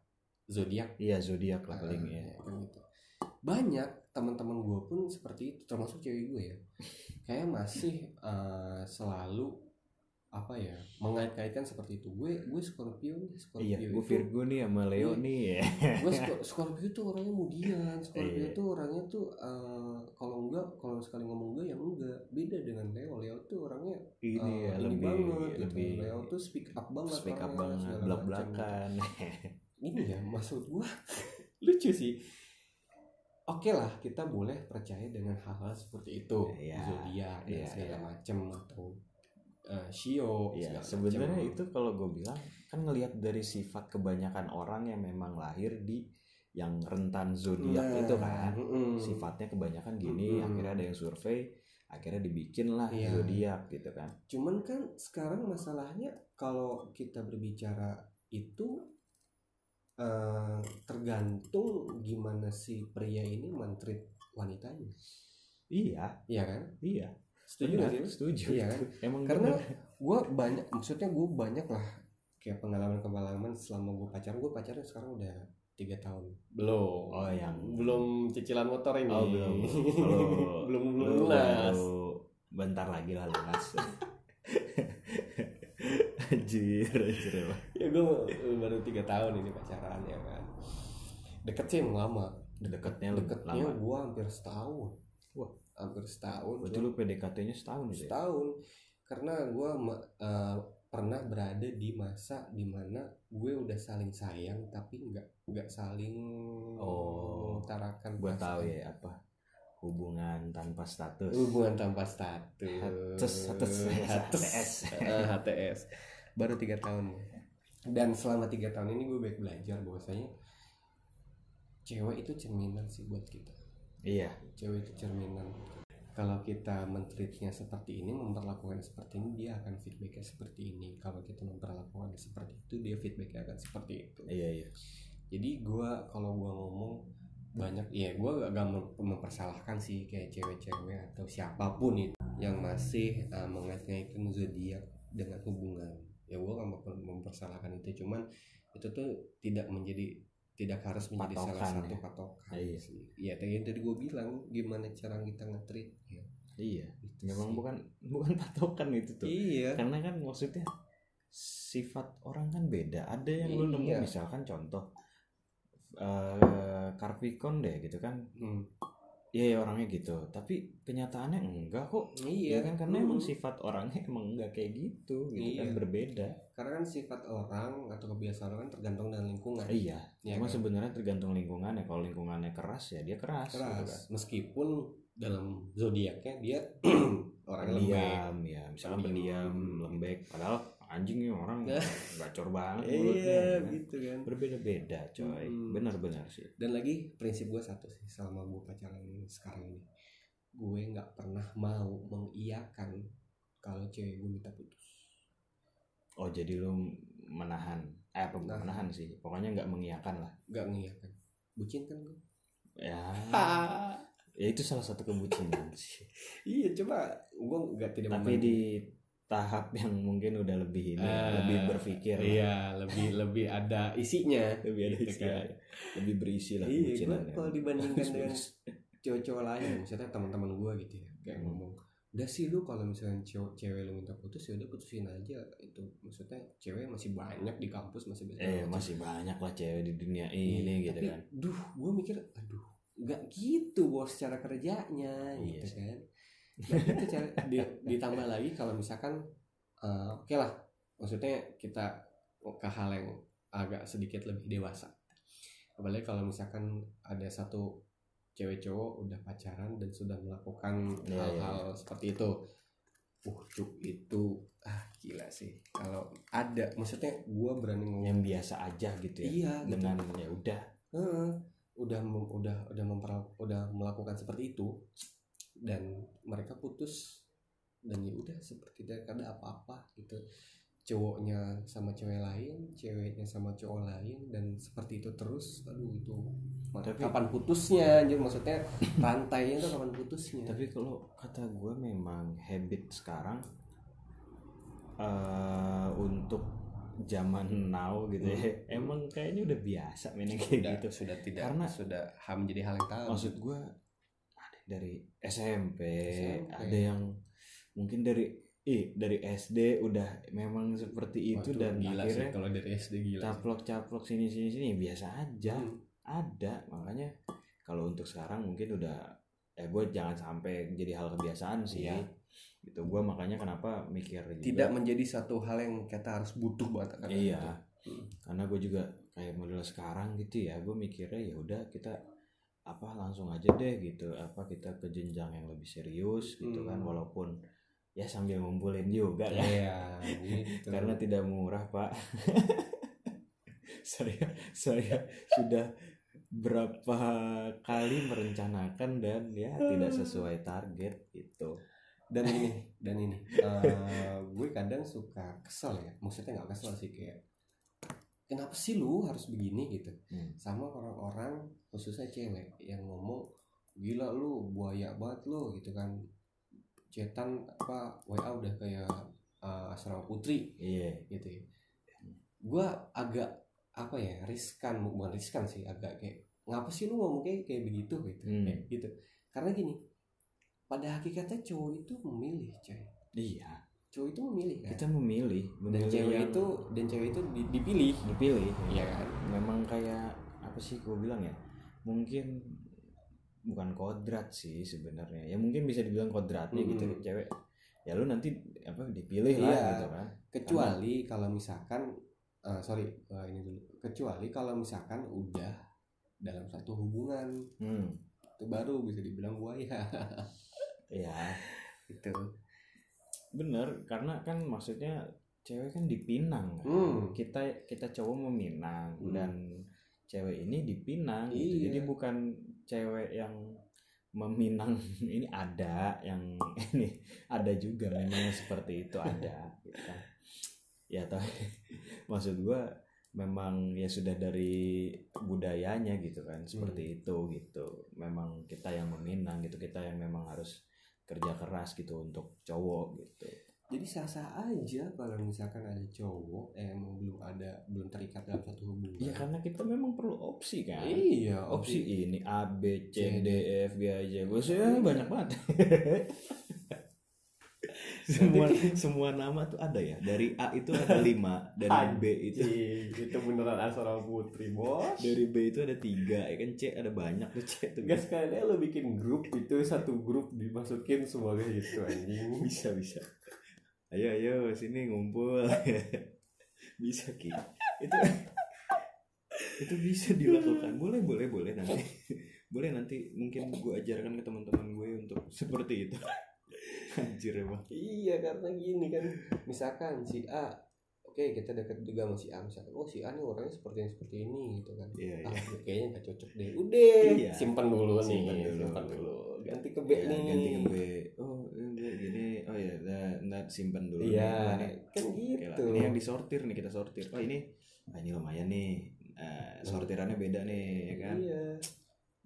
zodiak. Iya zodiak lah paling ya Ah, kan gitu. Banyak teman-teman gue pun seperti itu, termasuk cewek gue ya. Kayak masih eh, selalu apa ya mengait-kaitkan seperti itu. Gue gue Scorpio nih, Scorpio iya gue itu. Virgo nih sama Leo Iya. nih ya Gue Sco- Scorpio tuh orangnya mudian. Scorpio Iya. tuh orangnya tuh eh, kalau enggak kalau sekali ngomong enggak ya enggak. Beda dengan Leo. Leo tuh orangnya ini eh, ya ini lebih banget gitu. lebih Leo tuh speak up banget. speak up banget belak belakan ini ya maksud gua lucu sih oke lah kita boleh percaya dengan hal-hal seperti itu Iya, zodiak dan iya, segala iya. macem atau eh, shio segala sebenarnya itu kalau gue bilang kan ngelihat dari sifat kebanyakan orang yang memang lahir di yang rentan zodiak Nah, itu kan mm-mm. sifatnya kebanyakan gini Mm-mm. akhirnya ada yang survei akhirnya dibikin lah Iya. zodiak gitu kan cuman kan sekarang masalahnya kalau kita berbicara itu eh, tergantung gimana si pria ini mentreat wanitanya. Iya. Iya kan? Iya. Setuju nggak sih setuju. Iya kan? emang karena gue banyak maksudnya gue banyak lah kayak pengalaman-pengalaman selama gue pacaran. Gue pacaran sekarang udah tiga tahun. Belum. Oh, yang- belum cicilan motor ini. Oh, belum. Belum belum lu lunas. bentar lagi lah lunas anjir anjir emang. ya gue baru tiga tahun ini pacaran ya kan. Deket sih emang lama. Deketnya deketnya lama. gue hampir setahun. Wah. hampir setahun berarti lu PDKT-nya setahun ya? setahun. Karena gue pernah berada di masa di mana gue udah saling sayang tapi nggak nggak saling Oh, mengutarakan gue tahu ya apa? Hubungan tanpa status. Hubungan tanpa status. Hatus, Hatus. HTS. Eh, HTS baru tiga tahun. Dan selama tiga tahun ini gue baik belajar bahwasanya cewek itu cerminan sih buat kita. Iya. Cewek itu cerminan. Kalau kita mentreatnya seperti ini memperlakukan seperti ini dia akan feedbacknya seperti ini. Kalau kita memperlakukan seperti itu dia feedbacknya akan seperti itu. Iya iya. Jadi gua kalau gua ngomong banyak ya gua gak, gak mem- mempersalahkan sih kayak cewek-cewek atau siapa pun itu yang masih uh, mengait-ngaitkan zodiak dengan hubungan ya gua gak mem- mempersalahkan itu cuman itu tuh tidak menjadi tidak harus menjadi salah Patokan satu ya. patokan Iya. sih ya tadi yang tadi gue bilang gimana cara kita nge-treat ya iya itu memang sih. bukan bukan patokan itu tuh iya karena kan maksudnya sifat orang kan beda ada yang lu nemu Iya. misalkan contoh eh Carpicon deh gitu kan Hmm. Iya ya orangnya gitu. Tapi kenyataannya enggak kok. Iya. Iya kan? Karena Hmm. emang sifat orangnya emang enggak kayak gitu gitu kan Iya. berbeda. Karena kan sifat orang atau kebiasaan orang kan tergantung dengan lingkungan. Iya. Ya cuma kan? sebenarnya tergantung lingkungannya. Kalau lingkungannya keras ya dia keras, gitu kan. keras meskipun dalam zodiaknya dia orangnya lembek. pendiam ya Pendiam. pendiam lembek. Padahal anjing nih orang gacor banget mulutnya iya gitu kan. gitu kan. Berbeda-beda coy. Hmm. benar-benar sih. Dan lagi prinsip gue satu sih selama gue pacaran sekarang ini. Gue nggak pernah mau mengiyakan kalau cewek gue minta putus. Oh jadi lu menahan eh apa Nahan. menahan sih. Pokoknya nggak mengiyakan lah. Nggak mengiyakan. Bucin kan gue ya. Ya itu salah satu kebucinan sih. Iya coba gue nggak tidak tapi memandang- di tahap yang mungkin udah lebih ini Ah, lebih berpikir lah. iya lebih lebih ada isinya lebih ada Gitu isi kan. lah. lebih berisi lah iya gue kebucinannya. kalau dibandingkan dengan cowok-cowok lain misalnya teman-teman gue gitu ya kayak Hmm. ngomong udah sih lu kalau misalnya cowok cewek lu minta putus ya udah putusin aja itu maksudnya cewek masih banyak di kampus masih banyak eh masih banyak lah cewek di dunia Iya, ini gitu tapi, kan duh gue mikir aduh nggak gitu bos cara kerjanya Iya gitu sih. kan Nggak gitu cara di- ditambah lagi kalau misalkan eh, oke lah maksudnya kita ke hal yang agak sedikit lebih dewasa apalagi kalau misalkan ada satu cewek cowok udah pacaran dan sudah melakukan Iya, hal-hal seperti itu uh cuk itu ah gila sih kalau ada maksudnya gue berani ngomong yang biasa aja gitu ya iya gitu. dengan ya udah Heeh. udah mem- udah udah memper- udah melakukan seperti itu dan mereka putus dan ya udah seperti tidak ada apa-apa gitu. Cowoknya sama cewek lain ceweknya sama cowok lain dan seperti itu terus. Aduh itu Tapi- kapan putusnya? Anjir maksudnya rantainya tuh kapan putusnya? Tapi kalau kata gue memang habit sekarang eh untuk zaman now gitu ya emang kayaknya udah biasa main yang kayak sudah, gitu. sudah tidak Karena- sudah ham menjadi hal yang tahu maksud gue dari SMP, SMP. ada yang mungkin dari eh dari SD udah memang seperti itu Waduh, dan gila sih akhirnya kalau dari SD gila sih. caplok-caplok sini sini sini ya biasa aja Hmm. ada makanya kalau untuk sekarang mungkin udah eh gue jangan sampai jadi hal kebiasaan sih Iya. gitu gue makanya kenapa mikir juga, tidak menjadi satu hal yang kita harus butuh banget karena iya itu. Hmm. karena gue juga kayak model sekarang gitu ya gue mikirnya ya udah kita apa langsung aja deh gitu apa kita ke jenjang yang lebih serius gitu kan Hmm. walaupun ya sambil ngumpulin juga kan Iya, gitu. karena tidak murah pak saya saya sudah berapa kali merencanakan dan ya tidak sesuai target gitu dan ini dan ini eh, gue kadang suka kesel ya maksudnya nggak kesel sih kayak kenapa sih lu harus begini? Gitu. Hmm. sama orang-orang khususnya cewek yang ngomong gila lu buaya banget lu gitu kan. Cetan apa WA udah kayak eh, asrama putri. Iya. Gitu ya. Gue agak apa ya riskan bukan riskan sih agak kayak ngapa sih lu ngomong kayak kayak begitu? Gitu. Hmm. Kayak gitu. Karena gini pada hakikatnya cowok itu memilih coy. Iya cowok itu memilih kan? Kita memilih dan cewek yang itu dan cewek itu di- dipilih. Dipilih. Iya kan? Memang kayak apa sih gue bilang ya? Mungkin bukan kodrat sih sebenarnya. Ya mungkin bisa dibilang kodratnya Hmm. gitu cewek ya lu nanti apa dipilih lah Iya. gitu kan. Kecuali kalau misalkan eh, sorry eh, ini dulu. Kecuali kalau misalkan udah dalam satu hubungan. Hmm. Itu baru bisa dibilang buaya. Ya gitu bener karena kan maksudnya cewek kan dipinang kan? Hmm. kita kita cowok meminang Hmm. dan cewek ini dipinang gitu. Iya. jadi bukan cewek yang meminang ini ada yang ini ada juga memang seperti itu ada gitu ya tapi maksud gua memang ya sudah dari budayanya gitu kan seperti itu gitu memang kita yang meminang gitu kita yang memang harus kerja keras gitu untuk cowok gitu. Jadi sah-sah aja kalau misalkan ada cowok yang emang belum ada belum terikat dalam satu hubungan. Iya karena kita memang perlu opsi kan. iya Opsi ini A B C D E F G H J. K L banyak banget. semua semua nama tuh ada ya. Dari A itu ada lima, dari B itu itu beneran asal putri bos dari B itu ada tiga, ya kan C ada banyak tuh C tuh. Gak sekalian lo bikin grup itu satu grup dimasukin semuanya gitu anjing bisa bisa. Ayo ayo sini ngumpul. bisa ki. Itu itu bisa dilakukan. Boleh boleh boleh nanti. boleh nanti mungkin gue ajarkan ke teman-teman gue untuk seperti itu. Anjir emang. Iya karena gini kan. Misalkan si A oke kita dekat juga sama si A misalkan oh si A nih orangnya seperti ini seperti ini gitu kan. Iya, ah iya. kayaknya nggak cocok deh. Udah Iya. simpan dulu nih Simpan dulu. simpan dulu. Ganti ke B Ya, nih. ganti ke B. Oh ini gini oh ya nah, nah, simpan dulu iya nih. kan gitu. Ini yang disortir nih kita sortir. Oh ini ah, ini lumayan nih. Ah, sortirannya beda nih ya kan? Iya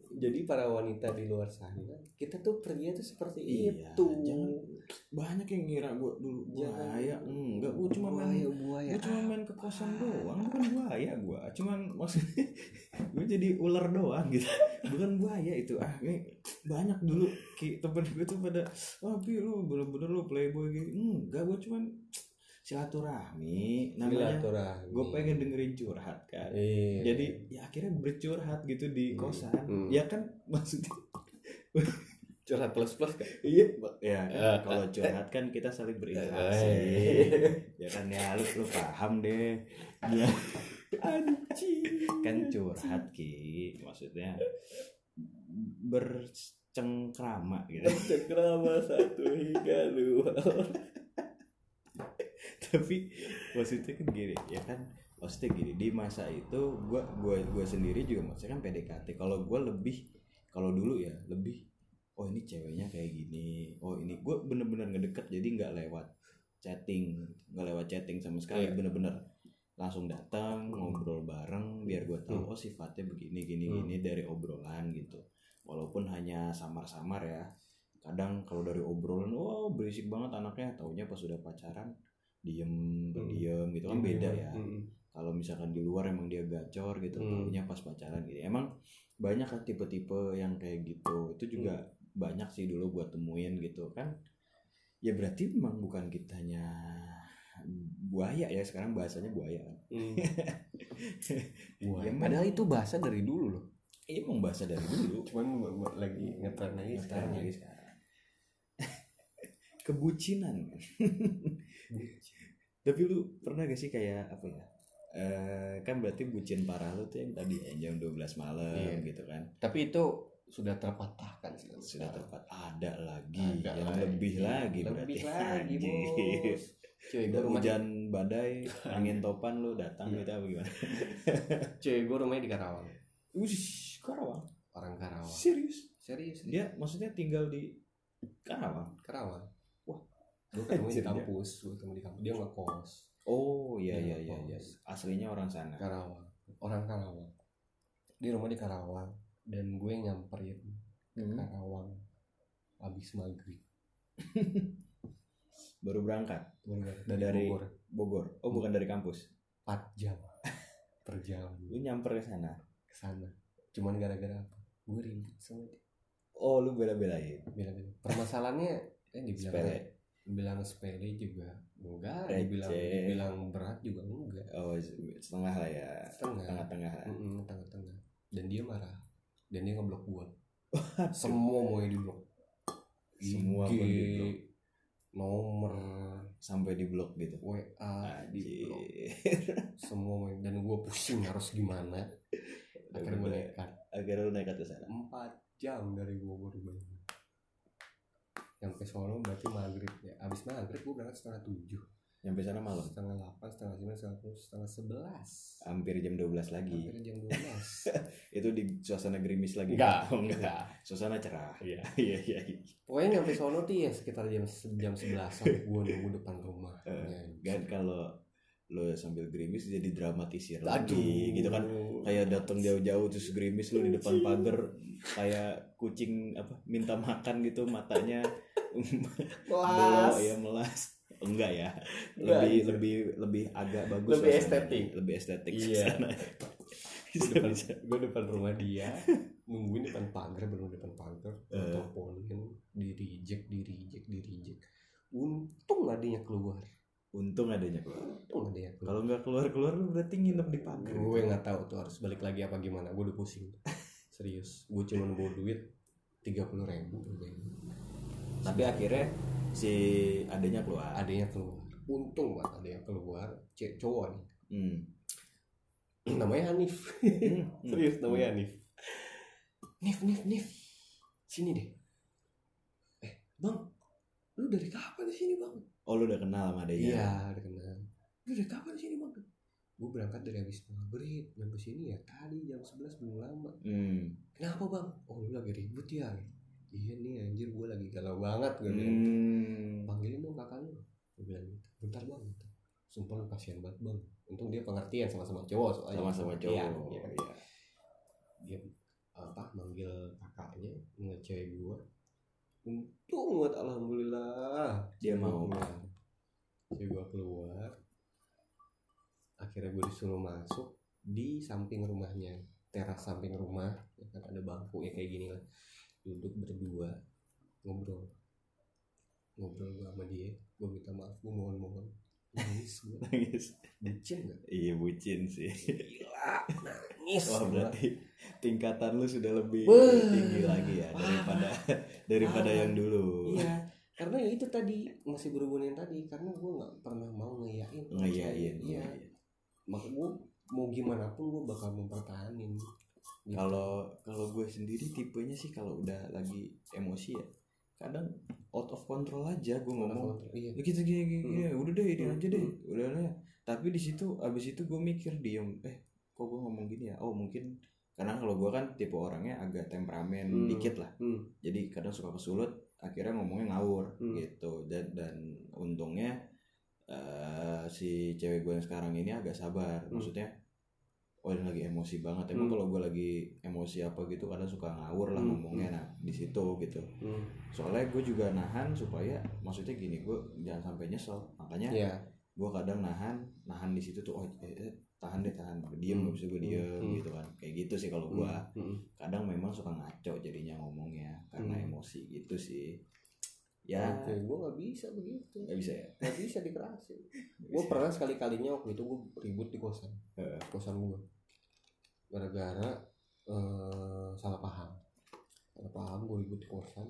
jadi para wanita di luar sana kita tuh pergi tuh seperti Iya, itu. jangan. Banyak yang ngira gue dulu buaya. Enggak gue cuma main buaya gue cuma main ke kosan doang. Bukan buaya gue cuman maksudnya gue jadi ular doang gitu. Bukan buaya itu ah ini banyak dulu ki. Temen gue tuh pada oh pi lu bener-bener lu playboy gitu enggak gue cuman silaturahmi namanya Silaturahmi. gue pengen dengerin curhat kan Iya. jadi ya akhirnya bercurhat gitu di Hmm. kosan Hmm. ya kan maksudnya curhat plus plus kan iya ya kan? Eh, kalau curhat kan kita saling berinteraksi Eh. ya kan ya lu lu paham deh ya anjing kan curhat ki maksudnya bercengkrama gitu Cengkrama satu hingga dua tapi maksudnya kan gini ya kan maksudnya gini di masa itu gua gua gua sendiri juga maksudnya kan PDKT kalau gua lebih kalau dulu ya lebih oh ini ceweknya kayak gini oh ini gua bener-bener ngedeket jadi nggak lewat chatting nggak lewat chatting sama sekali Iya. bener-bener langsung datang ngobrol bareng biar gua tahu Hmm. oh sifatnya begini gini Hmm. gini dari obrolan gitu walaupun hanya samar-samar ya kadang kalau dari obrolan oh berisik banget anaknya taunya pas sudah pacaran diem berdiam gitu kan beda ya. Hmm. kalau misalkan di luar emang dia gacor gitu Hmm. pas pacaran gitu. Emang banyak kan tipe-tipe yang kayak gitu. Itu juga banyak sih dulu buat temuin gitu kan. Ya berarti memang bukan kitanya buaya ya sekarang bahasanya buaya. Kan Hmm. Buaya. Ya, padahal itu bahasa dari dulu loh. Iya, emang bahasa dari dulu. Cuman lagi ngetren lagi sekarang sekarang lagi sekarang kebucinan tapi lu pernah gak sih kayak apa ya Eh, kan berarti bucin parah lu tuh yang tadi ya, jam 12 malam Iya. gitu kan. Tapi itu sudah terpatahkan sekarang. sudah tepat ada lagi Ada yang lagi. lebih lagi lebih berarti. lagi bos. Cuy gue rumah di, hujan badai angin topan lu datang Iya. gitu apa gimana? Cuy gue rumahnya di Karawang. Wih, Karawang? Orang Karawang. Serius serius. Dia maksudnya tinggal di Karawang? Karawang. Gue ketemu di dia. kampus gue ketemu di kampus. Dia ngekos oh iya iya iya iya. ngekos. aslinya orang sana. Karawang. Orang Karawang. Di rumah di Karawang. Dan gue nyamperin Hmm. Karawang habis maghrib. Baru berangkat? Bener, Dari- Bogor. Bogor? Oh bukan dari kampus? 4 jam. Perjalanan lu nyamper ke sana? Ke sana. Cuman gara-gara apa? Gue ribut sama dia. Oh lu bela-belain? Bilang permasalahannya eh dibilang. Dibilang sepele juga enggak Receh. dibilang dibilang berat juga enggak. Oh setengah lah ya. Setengah. tengah-tengah. Lah. Tengah-tengah. Dan dia marah. Dan dia ngeblok gua. Semua mau di blok. Semua IG, pun di-blok. nomor. Sampai di blok gitu. WA di semua mau. Dan gua pusing harus gimana. Akhirnya Bener. nekat. akhirnya lu nekat ke sana? Empat jam dari Bogor ke Bandung sampai Solo berarti maghrib ya. Abis maghrib gue berangkat setengah tujuh. Nyampe sana malam? Setengah delapan setengah sembilan setengah sepuluh setengah sebelas. Hampir jam 12 lagi. Hampir jam dua belas. Itu di suasana gerimis lagi? Enggak Oh, enggak. suasana cerah. Iya. Iya iya iya. pokoknya nyampe sono tuh ya sekitar jam jam sebelasan gue nunggu depan rumah. Eh, kan kalau lo sambil gerimis jadi dramatisir Aduh. lagi gitu kan kayak datang jauh-jauh terus gerimis lu di depan pagar kayak kucing apa minta makan gitu matanya belok ya melas enggak ya Enggak, lebih gitu. lebih lebih agak bagus Lebih estetik. lebih estetik Iya. depan, gue depan rumah dia nungguin depan pagar baru depan pagar gue Eh. teleponin di reject di reject di reject untung adanya keluar untung adanya keluar. Untung adanya keluar. Kalau nggak keluar keluar lu berarti nginep di pagar gue nggak tahu tuh harus balik lagi apa gimana. Gue udah pusing. Serius. Gue cuma bawa duit tiga puluh ribu. Tapi akhirnya si adanya keluar. Adanya keluar. Untung banget adanya keluar. Cek cowok nih. Hmm. namanya Hanif. Hmm. serius namanya Hanif. Nif Nif Nif. Sini deh. Eh bang lu dari kapan di sini bang oh lu udah kenal sama adanya iya udah kenal Lu dari kapan di sini bang? Gue berangkat dari habis maghrib nyampe sini ya tadi jam 11 belum lama. Hmm. Kenapa bang? Oh lu lagi ribut ya? Iya nih anjir gue lagi galau banget gue bilang. Hmm. Panggilin dong kakak lu. Gue bilang gitu. Bentar bang. Gitu. Sumpah lu kasihan banget bang. Untung dia pengertian sama-sama cowok soalnya. Sama-sama cowok. Iya, iya. Iya. Dia apa manggil kakaknya ngeliat cewek gue. Untung banget alhamdulillah. Dia mau. gua keluar. Cewek gue keluar. Akhirnya gue disuruh masuk di samping rumahnya teras samping rumah ya kan ada bangku ya kayak gini lah duduk berdua ngobrol ngobrol gue sama dia gue minta maaf gue mohon mohon nangis gue Nangis. bucin gak Iya bucin sih. gila nangis Wah berarti tingkatan lu sudah lebih Wah. tinggi lagi ya daripada daripada Ah. yang dulu. iya karena ya itu tadi masih berhubungan yang tadi karena gue nggak pernah mau ngeyain Ngeyain. iya mak gue mau gimana pun gue bakal mempertahanin Gitu. Kalau kalau gue sendiri tipenya sih kalau udah lagi emosi ya kadang out of control aja gue ngomong iya ya gitu gini gini, gini. udah deh ini Hmm. aja deh udah lah tapi di situ abis itu gue mikir diem eh kok gue ngomong gini ya oh mungkin karena kalau gue kan tipe orangnya agak temperamen Hmm. dikit lah Hmm. jadi kadang suka kesulut akhirnya ngomongnya ngawur Hmm. gitu dan dan untungnya eh, si cewek gue yang sekarang ini agak sabar Hmm. maksudnya oh ini lagi emosi banget emang Hmm. kalau gue lagi emosi apa gitu kadang suka ngawur lah Hmm. ngomongnya nah di situ gitu Hmm. soalnya gue juga nahan supaya maksudnya gini gue jangan sampai nyesel makanya Iya. gue kadang nahan nahan di situ tuh oh eh, eh, tahan deh tahan diem Hmm. itu gue diem Hmm. gitu kan kayak gitu sih kalau gue Hmm. kadang memang suka ngaco jadinya ngomongnya karena Hmm. emosi gitu sih ya Oke, gue nggak bisa begitu. nggak bisa ya Nggak bisa dikerasin. Gue pernah sekali kalinya waktu itu gue ribut di kosan, Heeh. kosan gue, gara-gara eh, salah paham, salah paham gue ribut di kosan.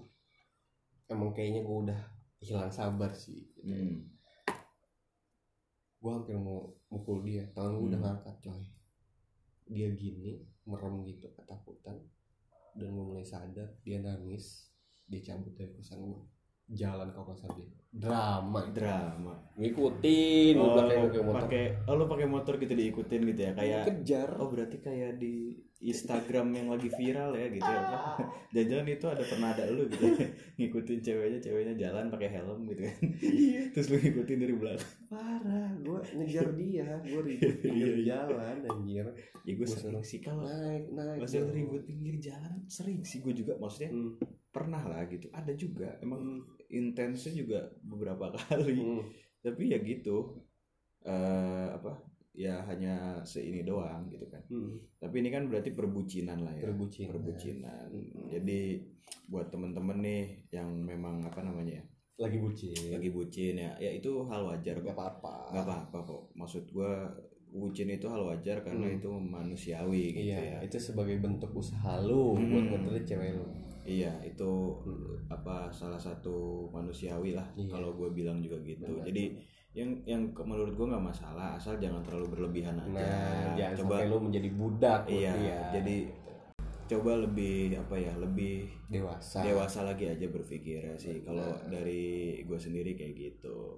Emang kayaknya gue udah hilang sabar sih. Hmm. Gue hampir mau mukul dia, tangan gue udah Hmm. ngangkat coy. Dia gini, merem gitu ketakutan, dan gue mulai sadar, dia nangis, dia cabut dari kosan gue, jalan kosan dia, drama. Drama. Ngikutin oh, pakai pakai motor. pakai oh lu pakai motor gitu diikutin gitu ya kayak kejar. Oh berarti kayak di Instagram yang lagi viral ya gitu ya. Apa jajan itu ada pernah ada lu gitu. Ya, ngikutin ceweknya ceweknya jalan pakai helm gitu kan. Iya. Terus lu ngikutin dari belakang. Parah gue ngejar dia. Gue ribut Iya, pinggir iya. jalan anjir. Ya gue sering sih kalau naik naik masalah bro. ribut pinggir jalan sering sih gue juga. Maksudnya hmm. pernah lah gitu. Ada juga. Emang Hmm. Intensnya juga beberapa kali Hmm. tapi ya gitu eh apa ya hanya seini doang gitu kan Hmm. tapi ini kan berarti perbucinan lah ya Perbucinan. perbucinan Hmm. jadi buat temen-temen nih yang memang apa namanya ya lagi bucin lagi bucin ya ya itu hal wajar gak apa-apa nggak apa-apa kok maksud gua bucin itu hal wajar karena Hmm. itu manusiawi gitu iya ya itu sebagai bentuk usaha lu Hmm. buat cewek lu iya itu Hmm. apa salah satu manusiawi lah Iya. kalau gue bilang juga gitu Benar. jadi yang yang menurut gue nggak masalah asal jangan terlalu berlebihan aja nah jangan coba sampai lu menjadi budak iya dia. jadi coba lebih apa ya lebih dewasa dewasa lagi aja berpikir ya sih kalau dari gue sendiri kayak gitu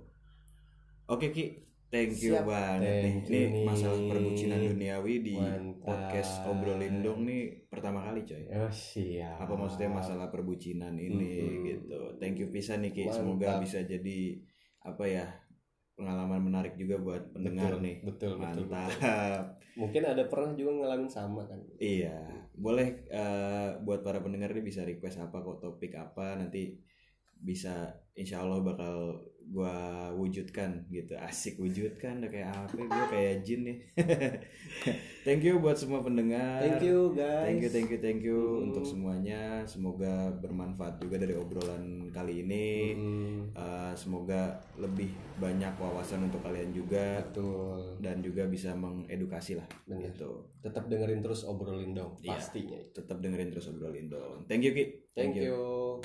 oke ki thank you Siap. banget nih ini nih. masalah perbucinan duniawi di Mantap. podcast obrolin dong nih pertama kali coy oh siap apa maksudnya masalah perbucinan ini Mm-mm. gitu thank you pisan nih ki semoga bisa jadi apa ya pengalaman menarik juga buat pendengar Betul, nih betul betul, mantap betul. mungkin ada pernah juga ngalamin sama kan Iya, boleh eh, buat para pendengar ini bisa request apa kok topik apa nanti bisa insya Allah bakal gua wujudkan gitu. Asik wujudkan udah kayak apa? Gue kayak jin nih. Thank you buat semua pendengar. Thank you guys. Thank you thank you thank you Mm. untuk semuanya. Semoga bermanfaat juga dari obrolan kali ini. Mm, Eh, semoga lebih banyak wawasan untuk kalian juga. Betul. Dan juga bisa mengedukasi lah Bener. gitu. Tetap dengerin terus obrolin dong Iya. pastinya tetap dengerin terus obrolin dong. Thank you Ki. thank you